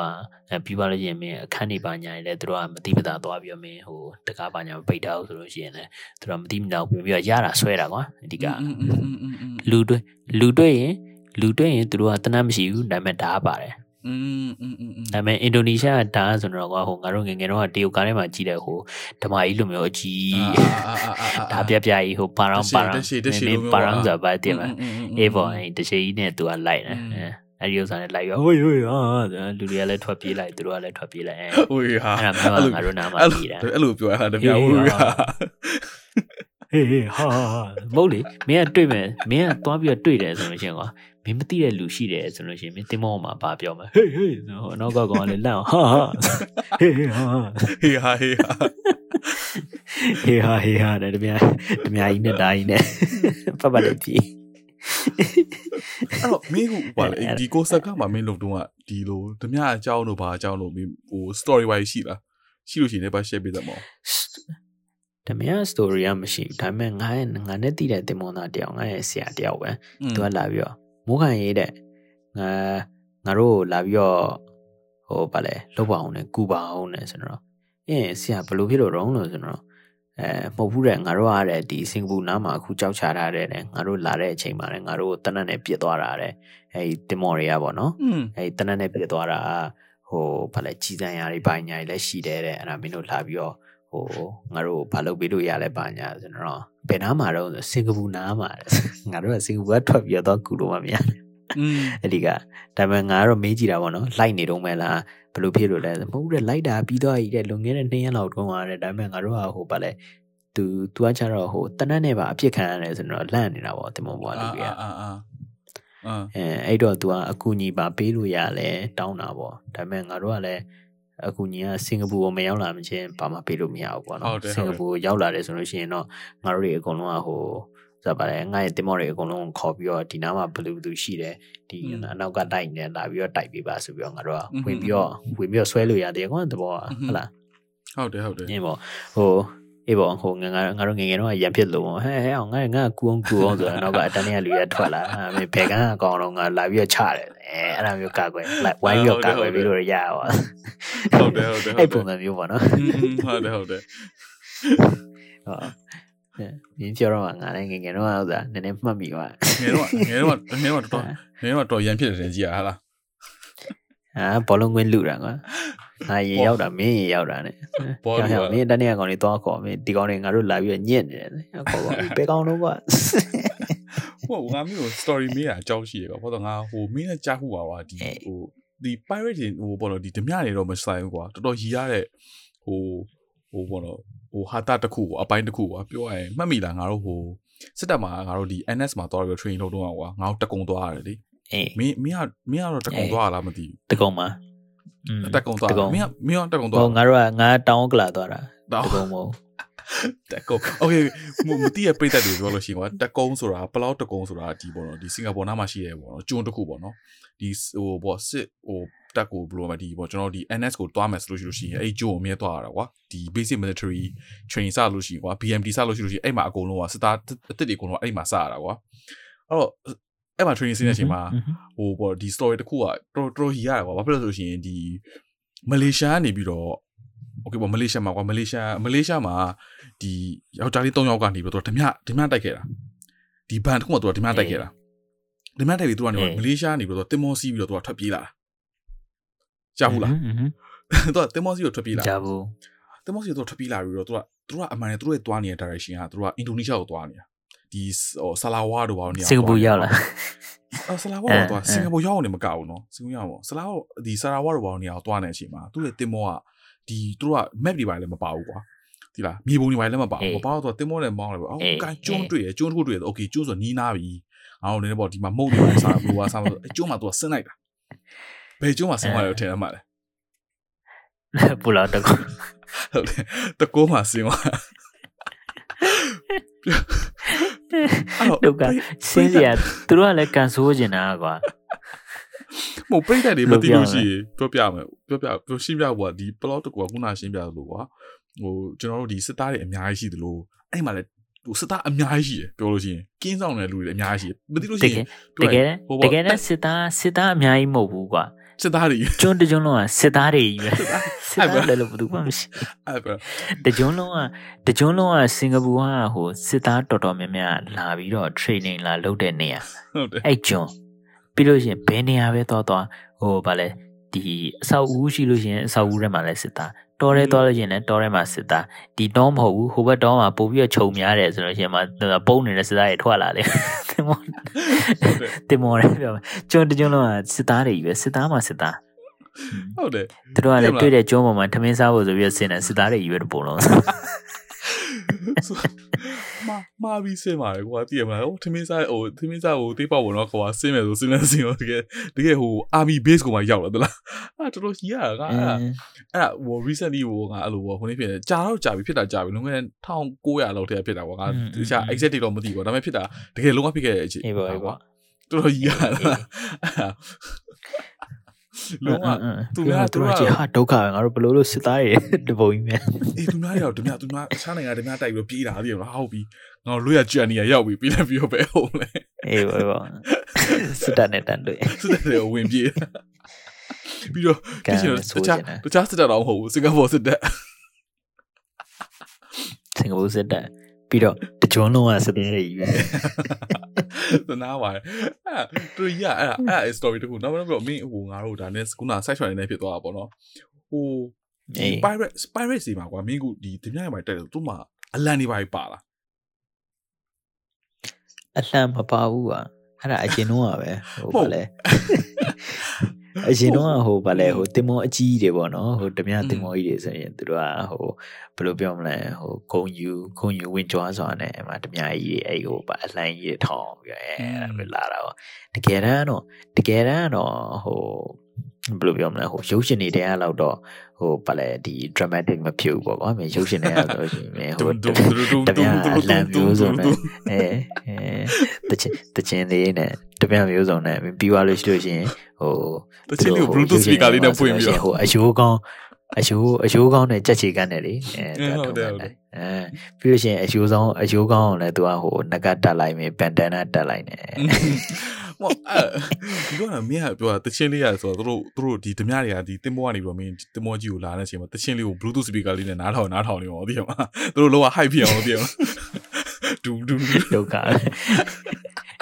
ကပြီးပါလို့ရင်မင်းအခန်းနေပါညာတွေလည်းသူတို့ကမတိပတာသွားပြီးတော့မင်းဟိုတကားပါညာမပိတ်တော့ဆိုလို့ရှိရင်လည်းသူတို့ကမတိမတာဝင်ပြီးတော့ရတာဆွဲတာကွာအဓိကလူတွေ့လူတွေ့ရင်လူတွေ့ရင်သူတို့ကတနတ်မရှိဘူးဒါပေမဲ့ဒါပါတယ် อืมอืมอืมอืม ဒါပေမဲ့အင်ဒိုနီးရှားကဓာတ်ဆိုတော့ကွာဟိုငါတို့ငယ်ငယ်တော့တရုတ်ကားထဲမှာကြီးတဲ့ဟိုဓမ္မကြီးလိုမျိုးအကြီး အာအာအာအာ ဓာတ်ပြပြကြီးဟိုပါရောင်ပါရောင် တရှိတရှိ မ လို င်း မျိုး ပါရောင် ပါ ဆိုပါတင်မှာ အေးပေါ့အဲတချေကြီးနဲ့သူကလိုက်တယ်အဲအဲ့ဒီဥစ္စာနဲ့လိုက်ရောဟိုဟိုဟာလူတွေကလည်းထွက်ပြေးလိုက်သူတို့ကလည်းထွက်ပြေးလိုက်အဲ ဝေးဟာ အဲ့ဒါမျိုးကငါတို့နားမှာ အဲ့ ပြီးတာ အဲ့လိုပြောရတာတပြားဝေးဟာ ဟေးဟေးဟာမဟုတ်လေမင်းကတွေ့မယ်မင်းကသွားပြီးတော့တွေ့တယ်ဆိုလို့ရှိရင်ကွာမင်းမသိတဲ့လူရှိတယ်ဆိုလို့ရှိရင်မင်းတင်မောမှာပါပြောမှာဟေးဟေးဆိုတော့နောက်ကကောင်ကလည်းလန့်အောင်ဟာဟာဟေးဟေးဟာဟေးဟာဟေးဟာဟေးဟာဟေးဟာတဲ့တမတမကြီးနဲ့ဒါကြီးနဲ့ပတ်ပတ်လေးပြီအဲ့တော့မင်းဟိုပါလေဒီကိုဆက်ကမှာမင်းလုပ်တော့ကဒီလိုဓမြအကြောင်းတို့ဘာအကြောင်းတို့မင်းဟို story wise ရှိလားရှိလို့ရှိရင်လည်းပါ share ပေးသမော တမန် story ကမရှိဘူးဒါပေမဲ့ငါရဲ့ငါနဲ့တည်တဲ့တင်မွန်သားတယောက်ငါရဲ့ဆရာတယောက်ပဲသူကလာပြီးတော့မိုးခံရေးတဲ့ငါငါတို့လာပြီးတော့ဟိုဗာလဲလုတ်ပါအောင်နဲ့ကူပါအောင်နဲ့ဆိုတော့အင်းဆရာဘယ်လိုဖြစ်လို့တော့လို့ဆိုတော့အဲမဟုတ်ဘူးတဲ့ငါတို့အားတဲ့ဒီစင်ကာပူနားမှာအခုကြောက်ချထားတဲ့တဲ့ငါတို့လာတဲ့အချိန်မှာလည်းငါတို့တနက်နဲ့ပြစ်သွားတာတဲ့အဲဒီတင်မော်တွေကပေါ့နော်อืมအဲဒီတနက်နဲ့ပြစ်သွားတာဟိုဗာလဲကြီးစံရတွေပိုင်းညာတွေလည်းရှိတယ်တဲ့အဲ့ဒါမင်းတို့လာပြီးတော့ ဟိုငါတို့ဘာလုပ်ပေးလို့ရလဲပါညာဆိုတော့ဘယ်နားမှာတော့စင်ကာပူနားမှာငါတို့ကစင်ကာပူကထွက်ပြီးတော့ကူလို့မမြင် อืม အဲ့ဒီကဒါပေမဲ့ငါကတော့မေးကြည့်တာပေါ့နော်လိုက်နေတော့မဲလားဘယ်လိုဖြစ်လို့လဲမဟုတ်ဘူးတဲ့လိုက်တာပြီးတော့ရည်တဲ့လွန်ခဲ့တဲ့2ရက်လောက်တုန်းကတဲ့ဒါပေမဲ့ငါတို့ကဟိုဗာလဲသူသူကကျတော့ဟိုတနက်နဲ့ပါအပြစ်ခံရတယ်ဆိုတော့လန့်နေတာပေါ့တင်မောဘွားလူတွေက အာအာအာအာ အဲအဲ့တော့ तू ကအကူညီပါပေးလို့ရလဲတောင်းတာပေါ့ဒါပေမဲ့ငါတို့ကလည်း အကူညီကစင်ကာပူကိုမရောက်လာမချင်းဘာမှပေးလို့မရဘူးပေါ့နော်စင်ကာပူကိုရောက်လာတယ်ဆိုလို့ရှိရင်တော့ငါတို့တွေအကုန်လုံးကဟိုဆိုပါလေငါရဲ့တင်မော်တွေအကုန်လုံးခေါ်ပြီးတော့ဒီနားမှာဘယ်လိုဘယ်သူရှိတယ်ဒီအနောက်ကတိုက်နေလာပြီးတော့တိုက်ပေးပါဆိုပြီးတော့ငါတို့ကဝင်ပြီးတော့ဝင်ပြီးတော့ဆွဲလို့ရတယ်ကွာတဘောဟုတ်လားဟုတ်တယ်ဟုတ်တယ်ညင်ပေါ့ဟို အေးပေါ့ဟိုငါငါငါတို့ငယ်ငယ်တော့ရံဖြစ်လို့ပေါ့ဟဲဟဲအောင်ငါငါကူအောင်ကူအောင်ဆိုတော့နောက်ကအတန်းတွေကလူရထွက်လာအမေဘယ်ကအကောင်တော့ငါလာပြီးတော့ချတယ်အဲအဲ့ဒါမျိုးကာကွယ်လိုက်ဝိုင်းပြီးတော့ကာကွယ်ပြီးလို့ရရပါဟုတ်တယ်ဟုတ်တယ်အဲ့ပုံစံမျိုးပေါ့နော်อืมဟုတ်တယ်ဟုတ်တယ်ဟုတ်မြင်းပြောတော့ငါလည်းငယ်ငယ်တော့ဥစားနည်းနည်းမှတ်မိပါငယ်တော့ငယ်တော့ငယ်တော့တော်ငယ်တော့တော်ရန်ဖြစ်တယ်ကြည်ရဟာလားအာဘောလုံးကွင်းလူတာကွာ ငါရေရောက်တာမင်းရေရောက်တာနဲ့ဘောကြောင်လူကြောင်မင်းတန်းနေကောင်လေးသွားခေါ်မင်းဒီကောင်လေးငါတို့လာပြီးတော့ညစ်နေတယ်ခေါ်ပါဘယ်ကောင်တော့ကွာဟိုငါမျိုး story မေးတာအကြောင်းရှိရကွာဘာလို့ငါဟိုမင်းနဲ့ကြားခုပါကွာဒီဟိုဒီ pirate တွေဟိုဘောလို့ဒီဓမြတွေတော့မဆိုင်ဘူးကွာတော်တော်ရီရတဲ့ဟိုဟိုဘောလို့ဟိုဟာတာတစ်ခုအပိုင်းတစ်ခုကွာပြောရရင်မှတ်မိလားငါတို့ဟိုစစ်တပ်မှာငါတို့ဒီ NS မှာသွားပြီး train လုပ်တော့ကွာငါတို့တကုံသွားရတယ်လေအေးမင်းမင်းကမင်းကတော့တကုံသွားရလားမသိတကောင်မှာဘူး တက်ကုံသွားမင်းကမင်းကတက်ကုံသွားဟိုငါတို့ကငါတောင်းကလာသွားတာတက်ကုံမဟုတ်တက်ကုံ okay မတိရပြတ်တယ်ပြောလို့ရှိရင်ကွာတက်ကုံဆိုတာပလောက်တက်ကုံဆိုတာဒီပေါ့နော်ဒီစင်ကာပူနားမှာရှိရဲပေါ့နော်ကျွန်းတစ်ခုပေါ့နော်ဒီဟိုပေါ့စစ်ဟိုတက်ကိုဘယ်လိုမှဒီပေါ့ကျွန်တော်ဒီ NS ကိုတွားမယ်ဆိုလို့ရှိလို့ရှိရင်အဲ့ဂျိုးကိုမြဲတွားရတာကွာဒီ basic military train စလို့ရှိရင်ကွာ BMD စလို့ရှိလို့ရှိရင်အဲ့မှာအကုန်လုံးကစစ်သားအစ်စ်တွေအကုန်လုံးအဲ့မှာစရတာကွာအဲ့တော့ အဲ့မှာ training ဆင်းတဲ့အချိန်မှာဟိုပေါ့ဒီ story တစ်ခုကတော်တော်ဟီရတယ်ကွာဘာဖြစ်လို့လဲဆိုလို့ရှိရင်ဒီမလေးရှားကနေပြီးတော့ okay ပေါ့မလေးရှားမှာကွာမလေးရှားမလေးရှားမှာဒီယောက်ျားလေး၃ယောက်ကနေပြီးတော့ဓမြဓမြတိုက်ခဲ့တာဒီဘန်တစ်ခုကသူကဓမြတိုက်ခဲ့တာဓမြတိုက်ပြီးသူကနေမလေးရှားနေပြီးတော့တင်မောစီးပြီးတော့သူကထွက်ပြေးလာတာကြားဘူးလားသူကတင်မောစီးကိုထွက်ပြေးလာကြားဘူးတင်မောစီးကိုထွက်ပြေးလာပြီးတော့သူကသူကအမှန်နဲ့သူတို့ရဲ့သွားနေတဲ့ direction ကသူတို့ကအင်ဒိုနီးရှားကိုသွားနေတာ ဒီဟိုဆလာဝါတို့ဘာလို့နေရာစင်ကာပူရောက်လားအဆလာဝါတော့စင်ကာပူရောက်အောင်နေမကဘူးနော်စင်ကာပူရောက်အောင်ဆလာဝါဒီဆလာဝါတို့ဘာလို့နေရာကိုတွားနေတဲ့အချိန်မှာသူ့ရဲ့တင်မောကဒီသူတို့က map တွေပါလည်းမပါဘူးကွာဒီလားမြေပုံတွေပါလည်းမပါဘူးမပါတော့တင်မောနဲ့မောင်းတယ်ပေါ့အော်ကန်ကျွန်းတွေ့ရကျွန်းတစ်ခုတွေ့ရတော့ okay ကျွန်းဆိုနီးနာပြီအောင်လည်းပေါ့ဒီမှာမုတ်တွေဆာဘူဝါဆာမလို့အကျွန်းမှာသူကဆင်းလိုက်တာဘယ်ကျွန်းမှာဆင်းသွားတယ်ထင်ရမှာလဲပူလာတကောဟုတ်တယ်တကောမှာဆင်းသွား ဒုက္ခစင်းစရာသူတို့ကလည်းကန်ဆိုးကျင်တာကွာမဟုတ်ပြိတ္တတွေမသိလို့ရှိရင်ပြောပြမယ်ပြောပြပြောရှင်းပြဖို့ကဒီ plot တကူကခုနရှင်းပြလို့ကွာဟိုကျွန်တော်တို့ဒီစစ်သားတွေအများကြီးရှိသလိုအဲ့မှာလည်းဟိုစစ်သားအများကြီးရှိတယ်ပြောလို့ရှိရင်ကင်းဆောင်တဲ့လူတွေအများကြီးရှိတယ်မသိလို့တရှိကရယ်င်တကယ်တကယ်နဲ့စစ်သားစစ်သားအများကြီးမဟုတ်ဘူးကွာ စစ်သားတွေကျွန်းတကျွန်းလုံးကစစ်သားတွေကြီးပဲစစ်သားလည်းလို့ဘာလို့မှမရှိအဲ့ပဲတကျွန်းလုံးကတကျွန်းလုံးကစင်ကာပူကဟိုစစ်သားတော်တော်များများလာပြီးတော့ training လာလုပ်တဲ့နေရာဟုတ်တယ်အဲ့ကျွန်းပြီးလို့ရှိရင်ဘယ်နေရာပဲသွားသွားဟိုဗာလဲ ဒီအဆောက်အဦရှိလို့ရှိရင်အဆောက်အဦထဲမှာလည်းစစ်သားတော်ရဲသွားလို့ရှိရင်လည်းတော်ရဲမှာစစ်သားဒီတော့မဟုတ်ဘူးဟိုဘက်တော့မှာပို့ပြီးတော့ခြုံများတယ်ဆိုလို့ရှိရင်မှပုံနေတဲ့စစ်သားတွေထွက်လာတယ်တင်မောတင်မောတယ်ပြောကျွန်းတကျွန်းလုံးကစစ်သားတွေကြီးပဲစစ်သားမှာစစ်သားဟုတ်တယ်သူတို့ကလည်းတွေ့တဲ့ကျွန်းပေါ်မှာထမင်းစားဖို့ဆိုပြီးတော့ဆင်းတယ်စစ်သားတွေကြီးပဲပုံလုံး မာမာပြီးစင်ပါတယ်ကွာတည်ရမလားဟိုထမင်းစားဟိုထမင်းစားဟိုတေးပေါက်ဝင်တော့ကွာစင်မယ်ဆိုစင်လဲစင်ရောတကယ်တကယ်ဟို army base ကိုမှရောက်လာသလားအဲ့တော်တော်ကြီးရတာကအဲ့ဒါအဲ့ဒါဟို recently ဟိုငါအဲ့လိုဟိုနေ့ဖြစ်တယ်ကြာတော့ကြာပြီဖြစ်တာကြာပြီလုံးဝ1900လောက်တည်းဖြစ်တာကွာငါတခြား exact တော့မသိဘူးဒါပေမဲ့ဖြစ်တာတကယ်လုံးဝဖြစ်ခဲ့တဲ့အချိန်အေးပါအေးပါတော်တော်ကြီးရတာ လုံးဝသူများသူတို့ကြီးဟာဒုက္ခပဲငါတို့ဘလို့လို့စစ်သားတွေတပုံကြီးမြန်အေးသူများရောက်သူများသူများအခြားနိုင်ငံတများတိုက်ပြီးပြေးတာသိရမလားဟုတ်ပြီငါတို့လွတ်ရကြံနေရရောက်ပြီပြီးလည်းပြီးတော့ပဲဟုတ်လေအေးပါအေးပါစစ်တပ်နဲ့တန်တွေ့စစ်တပ်တွေဝင်ပြေးပြီးတော့ကံပြီးတော့ဆိုးတချခြားင်တယ်တခြားစစ်တပ်တော့မဟုတ်ဘူးစင်ကာပူစစ်တပ်စင်ကာပူစစ်တပ်ပြီးတော့တကြွလုံးကစစ်သားတွေကြီးပဲ သနာပါတယ်အဲ့တူရအဲ့အဲ့ story တခုနောက်တော့မင်းဟိုငါတို့ဒါနဲ့ခုန site နေဖြစ်သွားတာပေါ့နော်ဟိုအေး pirate pirate စီမှာကွာမင်းကဒီတပြိုင်မှာတက်တယ်သူ့မှာအလန်နေပါပါလားအလှမ်းမပါဘူးอ่ะအဲ့ဒါအရင်တော့ကပဲဟိုဟုတ်ဗာလဲ အရင်တော့ကဟိုဗာလဲဟိုတင်မောအကြီးတွေပေါ့နော်ဟိုတမန်တင်မောကြီးတွေဆိုရင်သူတို့ကဟိုဘယ်လိုပြောမလဲဟိုဂုံယူဂုံယူဝင်ကြွားစွာနဲ့အမတမန်ကြီးတွေအဲ့ဟိုဗာအလှမ်းကြီးတွေထောင်းပြီးအဲအဲ့ဒါပဲလာတာပေါ့တကယ်တမ်းတော့တကယ်တမ်းတော့ဟို ဘယ်လိုပြောမလဲဟိုရုပ်ရှင်တွေတဲအဲ့လောက်တော့ဟိုဗာလဲဒီ dramatic မဖြစ်ဘူးပေါ့ကွာမင်းရုပ်ရှင်တွေကဆိုရှင်မင်းဟိုဒုံဒုံဒုံတဒုံမန်ဒုံအလံဒုံမျိုးဒုံစုံဒုံနဲ့အဲအဲတချင်တချင်လေးနဲ့တမန်မျိုးစုံနဲ့ပြီးသွားလို့ရှိလို့ရှိရင်ဟိုတချင်လေးကို Bluetooth speaker လေးနဲ့ဖွင့်ပြီးတော့ဟိုအယိုးကောင်းအယိုးအယိုးကောင်းနဲ့ကြက်ချီကန်းနဲ့လေအဲဟုတ်တယ်ဟုတ်တယ်အဲပြီးလို့ရှိရင်အယိုးဆောင်အယိုးကောင်းအောင်လည်းသူကဟိုနဂတ်တက်လိုက်မယ်ပန်တန်နာတက်လိုက်နေ ဟောအဲ့ဒီတော့မင်းကပြောတာတချင်းလေးရဆိုတော့သူတို့သူတို့ဒီဓမြတွေကဒီတင်မောကနေပြီးတော့မင်းတင်မောကြီးကိုလာတဲ့အချိန်မှာတချင်းလေးကို Bluetooth speaker လေးနဲ့နားထောင်နားထောင်နေပါဦးသိရမလားသူတို့လောက hype ဖြစ်အောင်သိရမလားဒူဒူဒုက္ခပဲ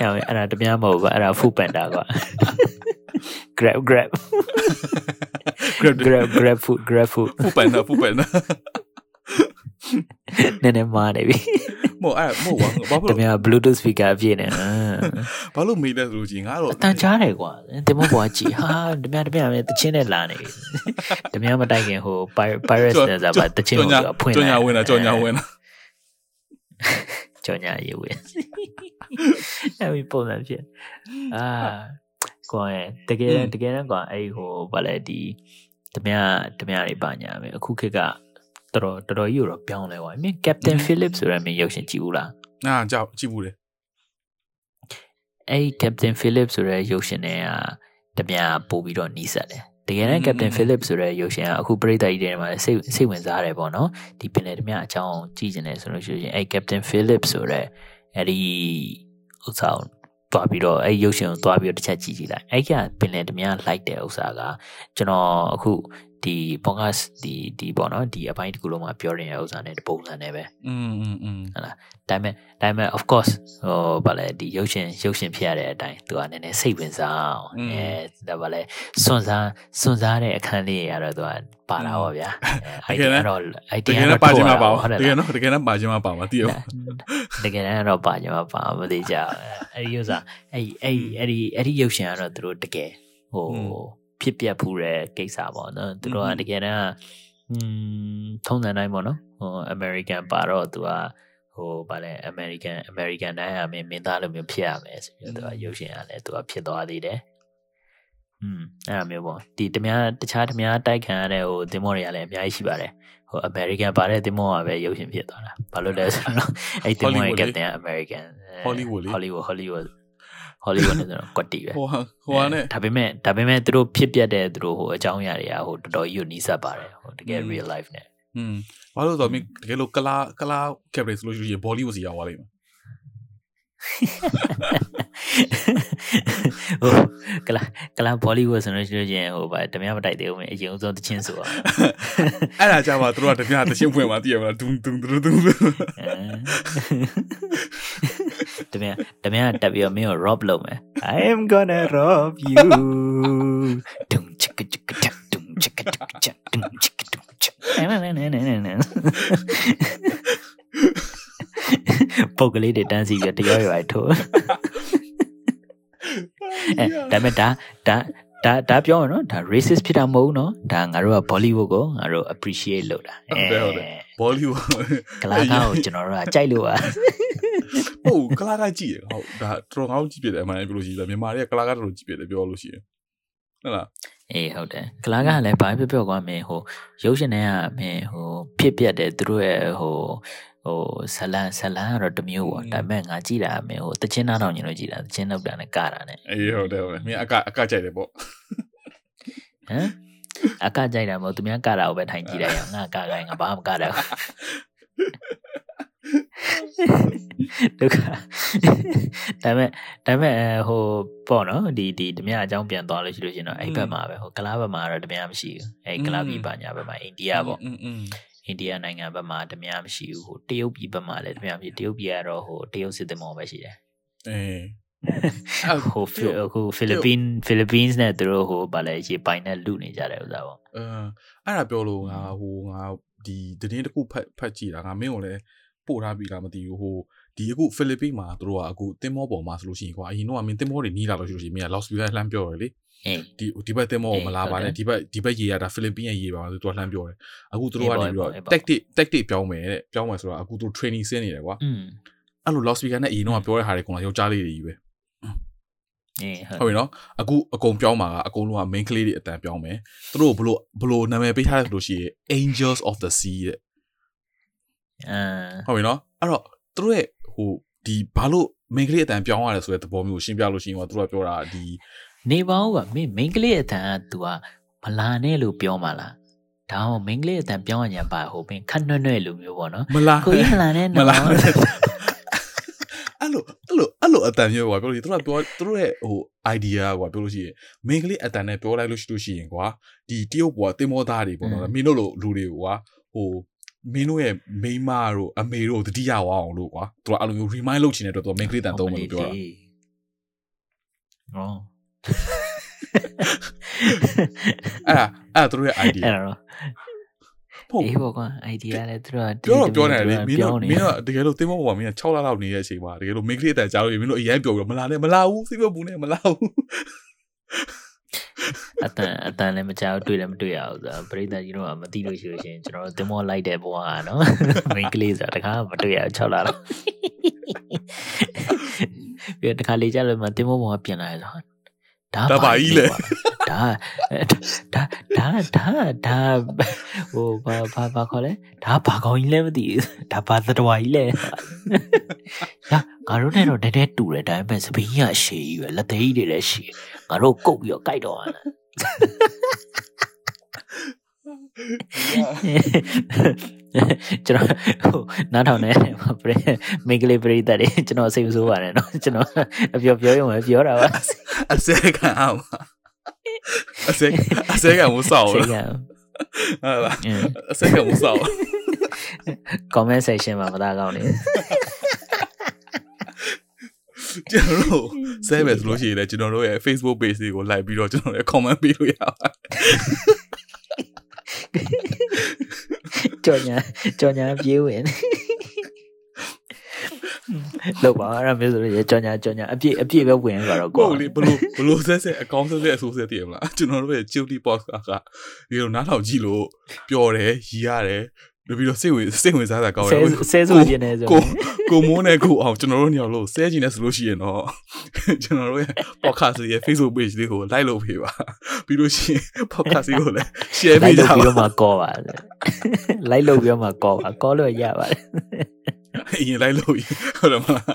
အဲ့အဲ့ဒါတမန်မဟုတ်ပါအဲ့ဒါဖူပန်တာကွာ grab grab grab grab grab food grab food ဖူပန်တာဖူပန်တာနည်းနည်းမားနေပြီ မဟုတ်အဲ့မဟုတ်ပါဘာဖြစ်တလို့မန် bluetooth speaker အပြည့်နဲ့အာဘာလို့မေးလဲဆိုလို့ကြီးငါတော့အတန်ကြားတယ်ကွာတင်မဘွားကြည့်ဟာတမန်တမန်ပဲတချင်းနဲ့လာနေပြီတမန်မတိုက်ခင်ဟို pir- pirates နဲ့ဆိုပါတချင်းကိုသူကဖွင့်ကြောင်ညာဝင်တာကြောင်ညာဝင်တာကြောင်ညာရေးဝင်အဲ့ဒီပုံစံဖြစ်အာကွာတကယ်တကယ်တော့ကွာအဲ့ဟိုဗာလဲဒီတမန်တမန်တွေပါညာမယ်အခုခေတ်က တော်တော်တော်တော်ကြီးတော့ပြောင်းလဲကွာမင်း Captain Phillips ဆိုရမင်းရုပ်ရှင်ကြည့်ဘူးလားအာကြောက်ကြည့်ဘူးလေအဲ့ဒီ Captain Phillips ဆိုတဲ့ရုပ်ရှင်တွေကတပြားပို့ပြီးတော့နီးစပ်တယ်တကယ်တမ်း Captain Phillips ဆိုတဲ့ရုပ်ရှင်ကအခုပြည်သက်ကြီးတွေမှာစိတ်စိတ်ဝင်စားတယ်ပေါ့နော်ဒီပင်လယ်တမအကြောင်းကြည့်နေတယ်ဆိုလို့ရှိရင်အဲ့ Captain Phillips ဆိုတဲ့အဲ့ဒီဥစ္စာကိုတွားပြီးတော့အဲ့ရုပ်ရှင်ကိုတွားပြီးတော့တစ်ချက်ကြည့်ကြည့်လိုက်အဲ့ကပင်လယ်တမလိုက်တဲ့ဥစ္စာကကျွန်တော်အခု ဒီ podcast ဒီဒီပေါ့နော်ဒီအပိုင်းတစ်ခုလုံးမှာပြောနေတဲ့ဥစ္စာနဲ့ပုံစံနဲ့ပဲ อืมอืมอืม ဟုတ်လားဒါပေမဲ့ဒါပေမဲ့ of course ဟိုဗာလဲဒီရုပ်ရှင်ရုပ်ရှင်ဖြစ်ရတဲ့အတိုင်းသူကနည်းနည်းစိတ်ဝင်စားအောင်အဲဒါဗာလဲစွန့်စားစွန့်စားတဲ့အခန်းလေးရတော့သူကပါလာပါဗျာအဲ idea တော့ တ idea ကယ် တော့ နဲ့ပါချင်မှာပါ ဟုတ်တယ် တကယ်နော်တကယ်နဲ့ပါချင်မှာပါမှာတည်ရော တကယ်တမ်းတော့ပါကြမှာပါမသိကြအဲ့ဒီဥစ္စာအဲ့အဲ့အဲ့ဒီအဲ့ဒီရုပ်ရှင်ကတော့သူတို့တကယ်ဟို ဖြစ်ပျက်ဖူးတဲ့ကိစ္စပေါ့နော်သူတို့ကတကယ်တမ်းอืมထုံးစံတိုင်းပေါ့နော်ဟို American ပါတော့သူကဟိုဗာလဲ American American တိုင်းအမင်းမင်းသားလိုမျိုးဖြစ်ရမယ်ဆိုပြီးတော့သူကရုပ်ရှင်ကလည်းသူကဖြစ်သွားသေးတယ်อืมအဲ့လိုမျိုးပေါ့ဒီတမတခြားတမတိုက်ခံရတဲ့ဟိုသင်္ဘောတွေကလည်းအများကြီးရှိပါတယ်ဟို American ပါတဲ့သင်္ဘောကပဲရုပ်ရှင်ဖြစ်သွားတာဘာလို့လဲဆိုတော့အဲ့သင်္ဘောရဲ့ captain က American Hollywood လေ Hollywood Hollywood Hollywood နဲ့ဆိုတော့ကွက်တီပဲဟိုဟာဟိုဟာနဲ့ဒါပေမဲ့ဒါပေမဲ့သူတို့ဖြစ်ပြတဲ့သူတို့ဟိုအကြောင်းအရာတွေကဟိုတော်တော်ကြီးကိုနီးစပ်ပါတယ်ဟိုတကယ် real life နဲ့อืมဘာလို့လဲဆိုတော့မင်းတကယ်လို့ကလာကလာ captain ဆိုလို့ရှိရင် Bollywood စီရောက်သွားလိမ့်မယ်ဟိုကလာကလာ Bollywood ဆိုလို့ရှိလို့ချင်းဟိုဗာတမန်မတိုက်သေးဘူးမင်းအရင်ဆုံးတချင်းဆိုအောင်အဲ့ဒါကြမှာသူတို့ကတပြားတချင်းဖွင့်မှာတည်ရမလားဒုံဒုံဒုံဒုံ တမန်တမန်တက်ပြီးတော့မင်းကို rob လုပ်မယ် I am gonna rob you တုံချစ်ကချစ်ကတုံချစ်ကချစ်ကတုံချစ်ကတုံချစ်နဲနဲနဲနဲနဲပုတ်ကလေးတွေတန်းစီပြီးတရားရွယ်ထိုးအဲဒါပေမဲ့ဒါဒါဒါဒါပြောရနော်ဒါ racist ဖြစ်တာမဟုတ်ဘူးနော်ဒါငါတို့က Bollywood ကိုငါတို့ appreciate လုပ်တာဟုတ်တယ်ဟုတ်တယ် Bollywood ကလာကားကိုကျွန်တော်တို့ကကြိုက်လို့ပါ ဟုတ်ကလာကကြည့်ရဟုတ်ဒါတော်တော်ငါတို့ကြည့်ပြတယ်အမှန်တည်းပြောလို့ရှိရင်မြန်မာတွေကကလာကတော်တော်ကြည့်ပြတယ်ပြောလို့ရှိရင်ဟုတ်လားအေးဟုတ်တယ်ကလာကားကလည်းဘာဖြစ်ပြောကွာမင်းဟိုရုပ်ရှင်တွေကမင်းဟိုဖြစ်ပြတယ်သူတို့ရဲ့ဟိုဟိုဇလန်ဇလန်ကတော့တစ်မျိုးပေါ့ဒါပေမဲ့ငါကြည့်တာမင်းဟိုတချင်းနားတောင်ညင်လို့ကြည့်တာတချင်းလောက်တာနဲ့ကတာနဲ့အေးဟုတ်တယ်ဟုတ်တယ်မင်းအကအကကြိုက်တယ်ပေါ့ဟမ်အကကြိုက်တာမဟုတ်သူများကတာကိုပဲထိုင်ကြည့်တယ်ရငါကကိုင်းငါဘာမှမကတာ ဒုက္ခဒါမဲ့ဒါမဲ့ဟိုပေါ့နော်ဒီဒီဓမြအကြောင်းပြန်သွားလို့ရှိလို့ရှင်တော့အဲ့ဘက်မှာပဲဟိုကလားဘက်မှာတော့ဓမြမရှိဘူးအဲ့ကလားပြည်ပညာဘက်မှာအိန္ဒိယပေါ့အိန္ဒိယနိုင်ငံဘက်မှာဓမြမရှိဘူးဟိုတရုတ်ပြည်ဘက်မှာလည်းဓမြမရှိတရုတ်ပြည်ကတော့ဟိုတရုတ်စစ်သည်မော်ပဲရှိတယ်အေးဟိုဖိဟိုဖိလစ်ပင်းဖိလစ်ပင်းနဲ့သူတို့ဟိုဗာလဲရေပိုင်နဲ့လူနေကြတယ်ဥစားပေါ့အဲအဲ့ဒါပြောလို့ငါဟိုငါဒီတင်းတစ်ခုဖတ်ဖတ်ကြည့်တာငါမင်းကိုလည်း ပို့ထားပြီလားမသိဘူးဟိုဒီအခုဖိလစ်ပိမှာသူတို့ကအခုတင်မောပေါ်မှာဆိုလို့ရှိရင်ကွာအရင်တော့မင်းတင်မောတွေနီးလာလို့ရှိလို့ရှိရင်မင်းက Las Vegas လှမ်းပြောတယ်လေအေးဒီဒီဘက်တင်မောကိုမလာပါဟုတ်တယ်နဲ့ဒီဘက်ဒီဘက်ရေရတာဖိလစ်ပိရဲ့ရေပါသူကလှမ်းပြောတယ်အခုသူတို့အေးကပေါ့နေပြီးတော့အေးပေါ့ tactic tactic ပြောင်းမယ်တဲ့ပြောင်းမယ်ဆိုတော့အခုသူ training ဆင်းနေတယ်ကွာอืมအဲ့လို Las Vegas နဲ့အရင်တော့ပြောတဲ့ဟာတွေကောင်ယောက်ျားလေးတွေကြီးပဲအေးဟုတ်ဟုတ်ပြီနော်အခုအကုန်ပြောင်းမှာကအကုန်လုံးက main ကလေးတွေအတန်ပြောင်းမယ်သူတို့ဘလို့ဘလို့နာမည်ပေးထားတယ်ဆိုလို့ရှိရင် Angels of the Sea တဲ့အာ ဟုတ်ပြီနော်အဲ့တော့သူတို့ရဲ့ဟိုဒီဘာလို့ main ကလေးအတန်ပြောင်းရတယ်ဆိုတဲ့သဘောမျိုးကိုရှင်းပြလို့ရှိရင်ကသူတို့ကပြောတာဒီနေပါဦးကမင်းမိန်းကလေးအတန်က तू ကမလာနဲ့လို့ပြောမှလားဒါမှမဟုတ်မိန်းကလေးအတန်ပြောရညာပါဟိုပင်ခက်နွဲ့နွဲ့လိုမျိုးပေါ့နော်မလာကိုကြီးမလာနဲ့မနော်လာအဲ့လိုအဲ့လိုအဲ့လိုအတန်မျိုးကွာပြောလို့သူတို့ကပြောသူတို့ရဲ့ဟို idea ကွာပြောလို့ရှိရင် main ကလေးအတန်နဲ့ပြောလိုက်လို့ရှိလို့ရှိရင်ကွာဒီတရုတ်ဘောတင်မောသားတွေပေါ့နော်မင်းတို့လိုလူတွေကိုကွာဟို မင်းတို့ရဲ့မိန်းမတို့အမေတို့တတိယဝအောင်လို့ကွာသူကအဲ့လိုမျိုး remind လုပ်ချင်တဲ့အတွက်သူက main ကလေးတန်သုံးမယ်လို့ပြောတာဟောအဲ့ဒါအဲ့ဒါသူတို့ရဲ့ idea အဲ့တော့ဟုတ်အေးပေါ့ကွာ idea လည်းသူတို့ကပြောတော့ပြောနေတယ်လေမင်းတို့ပြောမင်းတို့တကယ်လို့တင်းမောပေါ်မှာမင်းက6လလောက်နေတဲ့အချိန်မှာတကယ်လို့ main ကလေးအတန်ကြားလို့မင်းတို့အရင်ပြောပြီးတော့မလာနဲ့မလာဘူးစိတ်မပူနဲ့မလာဘူး အတန်အတန်လည်းမကြောက်တွေ့လည်းမတွေ့ရဘူးဆိုတာပရိသတ်ကြီးတို့ကမသိလို့ရှိလို့ရှရင်ကျွန်တော်တို့တင်မောလိုက်တဲ့ဘဝကနော်မိန်းကလေးဆိုတာတခါမှမတွေ့ရဘူး6လလောက်ပြီးတော့တခါလေကြလို့မှတင်မောဘဝပြန်လာရဆို ဒါဒါပါကြီးလေဒါဒါဒါဒါဒါဟိုဘာဘာဘာခေါ်လဲဒါဘာကောင်းကြီးလဲမသိဘူးဒါဘာသတ္တဝါကြီးလဲဟာငါတို့နဲ့တော့တည်းတည်းတူတယ်ဒါပေမဲ့စပင်းကြီးကရှည်ကြီးပဲလက်သေးကြီးတွေလည်းရှည်ငါတို့ကုတ်ပြီးတော့ကြိုက်တော့ရတာ ကျွန်တော်ဟိုနားထောင်နေတဲ့ပရိမင်္ဂလိပရိသတ်တွေကျွန်တော်စိတ်မဆိုးပါတယ်နော်ကျွန်တော်အပြောပြောရုံပဲပြောတာပါအစဲခံအောင်အစဲအစဲခံမဆောက်ဘူးဟုတ်လားအစဲခံမဆောက် comment section မှာမသားကောင်းနေကျွန်တော်တို့ဆဲမယ်ဆိုလို့ရှိရင်လည်းကျွန်တော်တို့ရဲ့ Facebook page တွေကို like ပြီးတော့ကျွန်တော်လည်း comment ပေးလို့ရပါတယ် ကြော်ညာကြော်ညာပြေးဝင်လောက်ပါအဲ့ဒါမျိုးဆိုရင်ကြော်ညာကြော်ညာအပြည့်အပြည့်ပဲဝင်သွားတော့ကိုကိုယ်လေဘလို့ဘလို့ဆက်ဆက်အကောင့်ဆက်ဆက်အဆိုးဆက်တည်မလားကျွန်တော်တို့ရဲ့ guilty podcast ကဒီလိုနားထောင်ကြည့်လို့ပျော်တယ်ရီရတယ် ပြီးတော့စိတ်ဝင်စိတ်ဝင်စားတာကောင်းတဆဲယ်ဆဲဆိုပြနေဆိုကိုကိုမိုးနဲ့ကိုအောင်ကျွန်တော်တို့ညောင်လို့ဆဲကြည့်နေဆိုလို့ရှိရင်တော့ကျွန်တော်တို့ရဲ့ podcast ရဲ့ Facebook page လေးကို like လုပ်ပေးပါပြီးလို့ရှိရင် podcast လေးကိုလည်း share လိုက်ပေးကြလို့ပါပြီးတော့မှကောပါလိုက်လို့ပြီးတော့မှကောပါကောလို့ရပါတယ်အရင် like လုပ်ရင်ဟုတ်တယ်မလား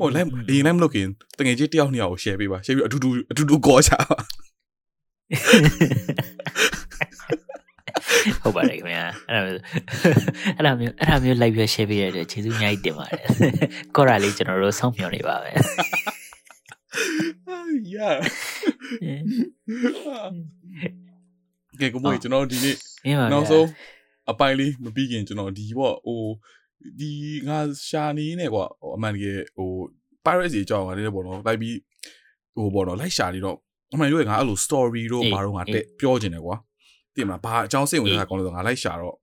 ဟို like အရင် like မလုပ်ခင်တကယ်ကြီးတယောက်နှစ်ယောက်ကို share ပေးပါ share ပြီးအတူတူအတူတူကောကြပါ ဟုတ်ပါတယ်ခင်ဗျာအဲ့ဒါမျိုးအဲ့ဒါမျိုးအဲ့ဒါမျိုး live ရ share ပေးရတဲ့ကျေးဇူးအများကြီးတင်ပါတယ်ကောရာလေးကျွန်တော်တို့စောင့်မျှော်နေပါပဲရကဲကိုမွေကျွန်တော်ဒီနေ့မင်းပါဗျာနောက်ဆုံးအပိုင်းလေးမပြီးခင်ကျွန်တော်ဒီပေါ့ဟိုဒီငါရှာနေနေကွာဟိုအမှန်တကယ်ဟို pirates ကြီးအကြောင်းကလည်းပေါ့နော်လိုက်ပြီးဟိုပေါ့နော်လိုက်ရှာနေတော့အမှန်ရွေးငါအဲ့လို story တို့ဘာတော့ငါတက်ပြောချင်တယ်ကွာ သိမလားဘာအကြောင်းစိတ်ဝင်စားကောင်းလို့ဆိုငါလိုက်ရှာတော့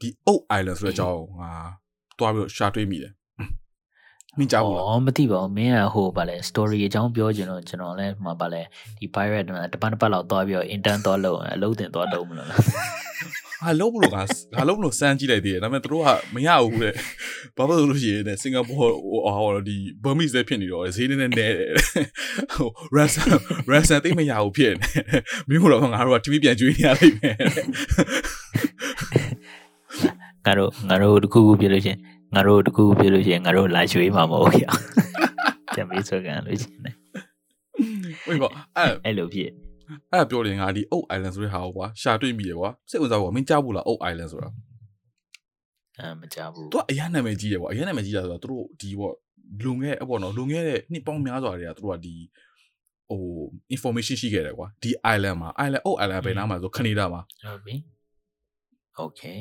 ဒီ Oak Island ဆိုတဲ့အကြောင်းငါတွားပြီးတော့ရှာတွေ့မိတယ်မင်းကြောက်ဘူးလားဩမသိပါဘူးမင်းကဟိုဗာလဲ story အကြောင်းပြောချင်တော့ကျွန်တော်လည်းမှာဗာလဲဒီ pirate ကတပတ်တစ်ပတ်လောက်သွားပြီးတော့ intern သွားလုပ်အလုပ်တင်သွားလုပ်မလို့လား ဟာလုံးမလို့ကငါလုံးမလို့စမ်းကြည့်လိုက်သေးတယ်ဒါပေမဲ့သူတို့ကမရဘူးတဲ့ဘာဖြစ်လို့လို့ရှိရင်တဲ့စင်ကာပူဟိုဟောဒီဘာမီစဲဖြစ်နေတော့ဈေးနည်းနည်းနဲတယ်ဟို ransom ransom သိမရဘူးဖြစ်နေမင်းတို့ကငါတို့က TV ပြန်ကျွေးနေရလိမ့်မယ်ငါတို့ငါတို့တခုခုပြလို့ရှရင်ငါတို့တခုခုပြလို့ရှရင်ငါတို့လာရွှေးမှာမဟုတ်ခင်ပြန်ပြီးဆိုကန်လို့ရှရင်ဝေးပေါ့အဲ့အဲ့လိုဖြစ် အဲ့ပြောတယ်ငါဒီ Oak Island ဆိုတဲ့ဟာကိုကွာရှာတွေ့မိတယ်ကွာစိတ်ဝင်စားကွာမင်းကြားဘူးလား Oak Island ဆိုတာအဲမကြဘူးသူကအရန်နာမည်ကြီးတယ်ကွာအရန်နာမည်ကြီးတာဆိုတော့သူတို့ဒီပေါ့လုံခဲ့အပေါ့နော်လုံခဲ့တဲ့နှစ်ပေါင်းများစွာတွေကသူတို့ကဒီဟို information ရှိခဲ့တယ်ကွာဒီ island မှာ island Oak Island ပဲနားမှာဆိုကနေဒါမှာဟုတ်ပြီ okay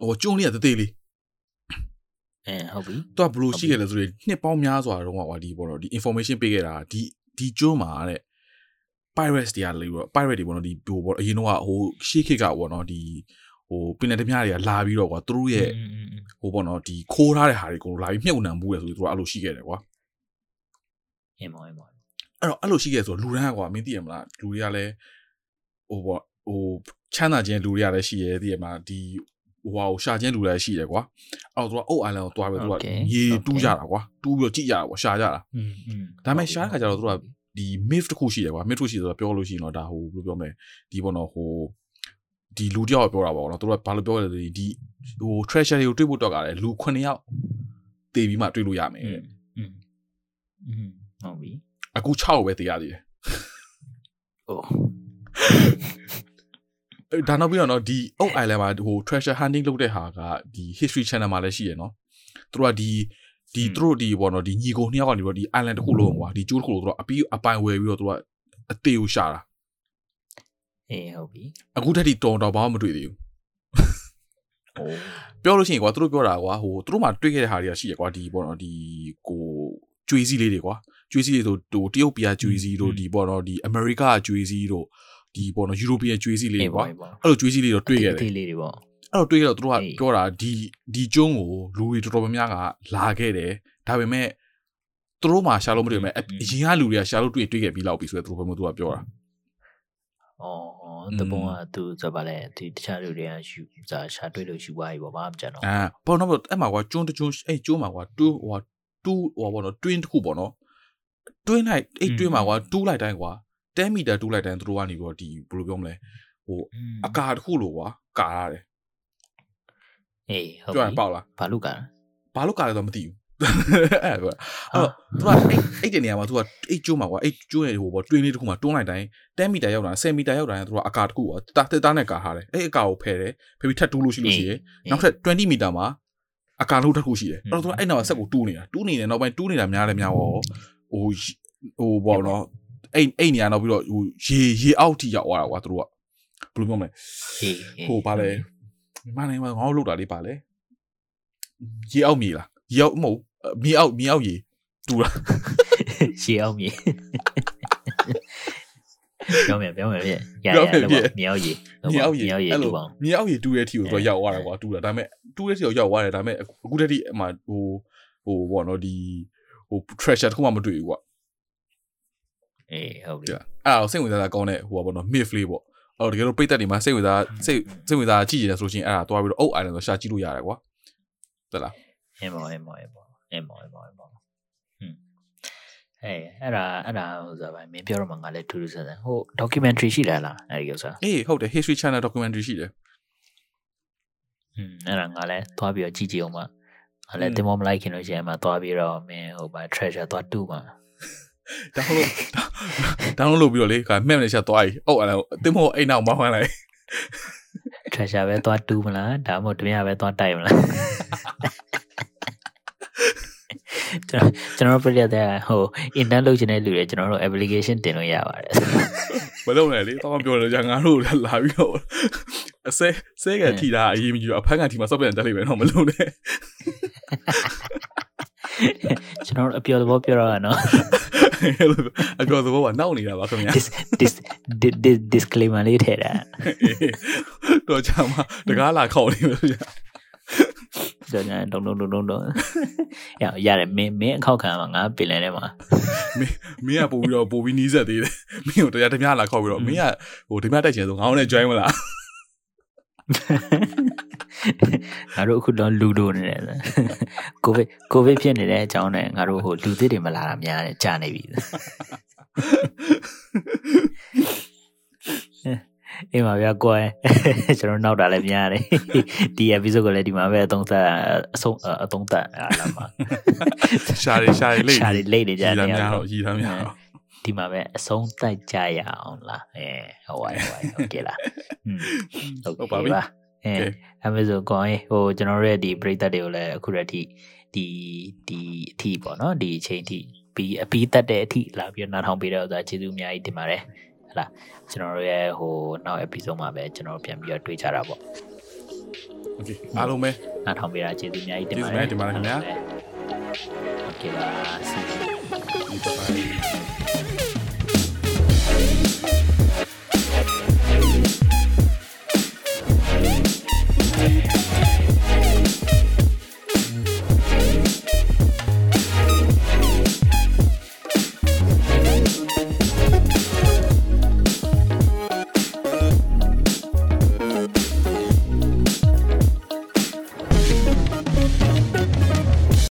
ဟိုကျုံလေးကတသေးလေးအဲဟုတ်ပြီသူကဘလို့ရှိခဲ့လဲဆိုရင်နှစ်ပေါင်းများစွာတော့ကွာဒီပေါ့နော်ဒီ information ပေးခဲ့တာဒီဒီကျုံမှာတဲ့ pirates တွေကလေပေါ့ pirate တွေပေါ့နော်ဒီဟိုပေါ့အရင်တော့ဟိုရှေးခေတ်ကပေါ့နော်ဒီဟိုပင်နယ်တမရတွေကလာပြီးတော့ကွာသူတို့ရဲ့ဟိုပေါ့နော်ဒီခိုးထားတဲ့ဟာတွေကိုလာပြီးမြုပ်နှံမှုရဆိုပြီးသူတို့အဲ့လိုရှိခဲ့တယ်ကွာအင်းမော်အင်းမော်အဲ့တော့အဲ့လိုရှိခဲ့ဆိုလူရန်ကွာမင်းသိရမလားလူတွေကလည်းဟိုပေါ့ဟိုချမ်းသာခြင်းလူတွေကလည်းရှိရဲသိရမလားဒီဟိုဟာကိုရှာခြင်းလူတွေရှိတယ်ကွာအဲ့တော့သူကအိုအိုင်လန်ကိုသွားပြီးသူကရေတူးကြတာကွာတူးပြီးတော့ကြည့်ကြတာကွာရှာကြတာอืมဒါပေမဲ့ရှားခါကျတော့သူက ဒီ myth တစ်ခုရှိတယ်ကွာ myth တစ်ခုရှိတယ်ဆိုတော့ပြောလို့ရှိရင်တော့ဒါဟိုဘယ်လိုပြောမလဲဒီပေါ့နော်ဟိုဒီလူတယောက်ပြောတာပေါ့နော်သူတို့ကဘာလို့ပြောလဲဆိုရင်ဒီဟို treasure တွေကိုတွေ့ဖို့တော့ကလည်းလူ9ယောက်တည်ပြီးမှတွေ့လို့ရမယ် อื တဲ့ มอืมอืมဟုတ်ပြီ အခု6ပဲတည်ရသေးတယ် โอ้ အဲ့ဒါနောက်ပြီးတော့နော်ဒီ Oak Island မှာဟို treasure hunting လုပ်တဲ့ဟာကဒီ history channel မှာလည်းရှိရယ်နော်သူတို့ကဒီ ဒီသူတို့ဒီပေါ့နော်ဒီညီကိုနှစ်ယောက်ကနေပြီးတော့ဒီ island တစ်ခုလုံးကွာဒီကျိုးတစ်ခုလုံးသူတို့အပြီးအပိုင်ဝယ်ပြီးတော့သူတို့ကအသေးကိုရှာတာအေးဟုတ်ပြီအခုထက်ထိတော်တော်ဘာမှမတွေ့သေးဘူးโอ้ပြောလို့ရှိရင်ကွာသူတို့ပြောတာကွာဟိုသူတို့မှတွေ့ခဲ့တဲ့ဟာတွေကရှိရကွာဒီပေါ့နော်ဒီကိုကျွေးစည်းလေးတွေကွာကျွေးစည်းလေးဆိုဟိုတရုတ်ပြည်ကျွေးစည်းတို့ဒီပေါ့နော်ဒီအမေရိကကျွေးစည်းတို့ဒီပေါ့နော်ယူရိုပီယံကျွေးစည်းလေးတွေကွာအဲ့လိုကျွေးစည်းလေးတော့တွေ့ခဲ့တယ်တေးလေးတွေပေါ့ အဲ့တော့တွေးရတော့သူတို့ကအေးပြောတာဒီဒီကျုံးကိုလူတွေတော်တော်များများကလာခဲ့တယ်ဒါပေမဲ့သူတို့မှရှာလို့မတွေ့မဲ့အအရင်ကလူတွေကရှာလို့တွေ့တွေ့ခဲ့ပြီးလောက်ပြီဆိုတော့သူတို့ဘယ်မှာသူကပြောတာอ๋อတပုံကသူဆိုပါလေဒီတခြားလူတွေကယူစာရှာတွေ့လို့ယူသွားပြီပေါ့ဘာမှမကြတော့အာဘောနော်အဲ့မှာကွာကျုံးတကျုံးအဲ့ကျုံးမှာကွာတူဟိုတူဟိုဘောနော် twin တစ်ခုပေါ့နော် twin လိုက်အဲ့ twin မှာကွာတူးလိုက်တိုင်းကွာ10မီတာတူးလိုက်တိုင်းသူတို့ကနေပြီးတော့ဒီဘယ်လိုပြောမလဲဟိုအကာတစ်ခုလို့ကွာကာရတယ် အေးဟုတ်ပြောရပြီပေါက်လားဘာလို့ကလဲဘာလို့ကာလဲတော့မသိဘူးအဲ့ကွာအဲ့တော့သူကအဲ့အဲ့ဒီနေရာမှာသူကအဲ့ကျိုးမှာကွာအဲ့ကျိုးရဲ့ဟိုပေါ့တွင်းလေးတစ်ခုမှာတွန်းလိုက်တိုင်း10မီတာရောက်တာ10မီတာရောက်တာသူကအကာတစ်ခုကွာတာတက်တာနဲ့ကာထားတယ်အဲ့အကာကိုဖယ်တယ်ဖယ်ပြီးထပ်တူးလို့ရှိလို့ရှိရင်နောက်ထပ်20မီတာမှာအကာလို့တစ်ခုရှိတယ်အဲ့တော့သူကအဲ့နောက်မှာဆက်ကိုတူးနေတာတူးနေတယ်နောက်ပိုင်းတူးနေတာများတယ်များရောဟိုဟိုပေါ့နော်အဲ့အဲ့နေရာနောက်ပြီးတော့ဟိုရေရေအောက်ထိရောက်သွားတာကွာသူတို့ကဘယ်လိုပြောမလဲအေးဟိုပါလဲ မြန်မာနိုင်ငံမှာငါတို့လောက်တာလေးပါလဲရေအောက်မြေလားရေအောက်မဟုတ်မြေအောက်မြေအောက်ရေတူတာရှေးအောင်မြေပြောမယ်ပြောမယ်ပြရပြောရမယ်လို့ပြပေါ့မြောက်ရေမြေအောက်ရေမြောက်ရေအဲ့တူလိုပါအောင်မြေအောက်ရေတူတဲ့အထိကိုတော့ရောက်သွားတာကွာတူတာဒါပေမဲ့တူတဲ့အထိကိုရောက်သွားတယ်ဒါပေမဲ့အခုတည်းကအမှဟိုဟိုဘောနော်ဒီဟို treasure တစ်ခုမှမတွေ့ဘူးကွာအေးဟုတ်ပြီအဲ့ဒါစိတ်ဝင်စားတာကောင်းတဲ့ဟိုဘောနော် myth လေးပေါ့ အဲ့တော့တကယ်လို့ပိတ်သက်တွေမှာစိတ်ဝင်စားစိတ်စိတ်ဝင်စားကြည့်ရတယ်ဆိုရှင်အဲ့ဒါတွားပြီးတော့ Oak Island ဆိုရှာကြည့်လို့ရတယ်ကွာဟုတ်လားအင်းမောအင်းမောအင်းမောအင်းမောအင်းမောအင်းမောဟွန်းအေးအဲ့ဒါအဲ့ဒါဟိုဆိုပါမင်းပြောတော့မှငါလည်းထူးထူးဆန်းဆန်းဟို documentary ရှိလားလားအဲ့ဒီဥစ္စာအေးဟုတ်တယ် history channel documentary ရှိတယ်อืมအဲ့ဒါငါလည်းသွားပြီးတော့ကြည့်ကြည့်အောင်ပါငါလည်းတင်မောမလိုက်ခင်လို့ရှိရင်မှသွားပြီးတော့မင်းဟိုပါ treasure သွားတူးမှာ ဒါဟုတ်လို့ download လုပ်ပြီးတော့လေကမှတ်နေချက်သွားပြီ။အော်အဲ့ဒါတင်မို့အိမ်နောက်မဟုတ်လိုက် treasure ပဲသွားတူးမလားဒါမှမဟုတ်တမရပဲသွားတိုက်မလားကျွန်တော်ကျွန်တော်တို့ပြရတဲ့ဟို intern လုပ်ချင်တဲ့လူတွေကျွန်တော်တို့ application တင်လို့ရပါတယ်မလုပ်နဲ့လေ။တော့ပြောလို့じゃငါတို့လာပြီးတော့အစဲစဲကထီတာအရေးမကြီးတော့အဖက်ကထီမှာစော့ပြန်တက်လိမ့်မယ်တော့မလုပ်နဲ့ ကျွန်တော်တို့အပြောသဘောပြောတော့နော်။အဲ့လိုအပြောသဘောကနောက်နေတာပါခင်ဗျာ dis dis dis- dis- disclaimer လေးထည့်တာ။တော့ကြာမှတကားလာခေါက်နေမယ်ဗျာဆိုတော့တုံတုံတုံတုံတုံရရတယ်မင်းမင်းအခောက်ခံမှာငါပင်လယ်ထဲမှာမင်းမင်းကပို့ပြီးတော့ပို့ပြီးနီးစက်သေးတယ်မင်းကိုတရားတမလာခေါက်ပြီးတော့မင်းကဟိုဒီမှာတက်ချင်ဆိုငါ့နဲ့ join မလား ငါတို့အခုတော့လူဒိုနေတယ်ကိုဗစ်ကိုဗစ်ဖြစ်နေတဲ့အကြောင်းနဲ့ငါတို့ဟိုလူသစ်တွေမလာတာများတယ်ကြာနေပြီအေးပါဗျာကိုယ်ကျွန်တော်နောက်တာလည်းများတယ်ဒီ episode ကိုလည်းဒီမှာပဲအသုံးသက်အဆုံးအသုံးသက်အားလားမှာ ရှာရီရှာရီလိတ် ရှာရီလိတ်နေကြ ရည် တယ် သားများတော့ရည်သားများတော့ ဒီမှာပဲအဆုံးတိုက်ကြရအောင်လားအဲဟိုပါဟိုပါโอเคလားอืม ဟုတ်ပါပြီ အင်းအဲမဲ့ဆိုကောင်းဟိုကျွန်တော်တို့ရဲ့ဒီပရိသတ်တွေကိုလည်းအခုရက်ထိဒီဒီအထီပေါ့နော်ဒီအချိန်ထိပြီးအပြီးတက်တဲ့အထိလာပြီးနားထောင်ပေးတဲ့ဥစားကျေးဇူးအများကြီးတင်ပါတယ်ဟလာကျွန်တော်တို့ရဲ့ဟိုနောက် episode မှာပဲကျွန်တော်တို့ပြန်ပြီးတော့တွေ့ကြတာပေါ့ Okay အားလုံးပဲနားထောင်ပေးတာကျေးဇူးအများကြီးတင်ပါတယ်ကျေးဇူးတင်ပါတယ်ခင်ဗျာ Okay ပါ see you bye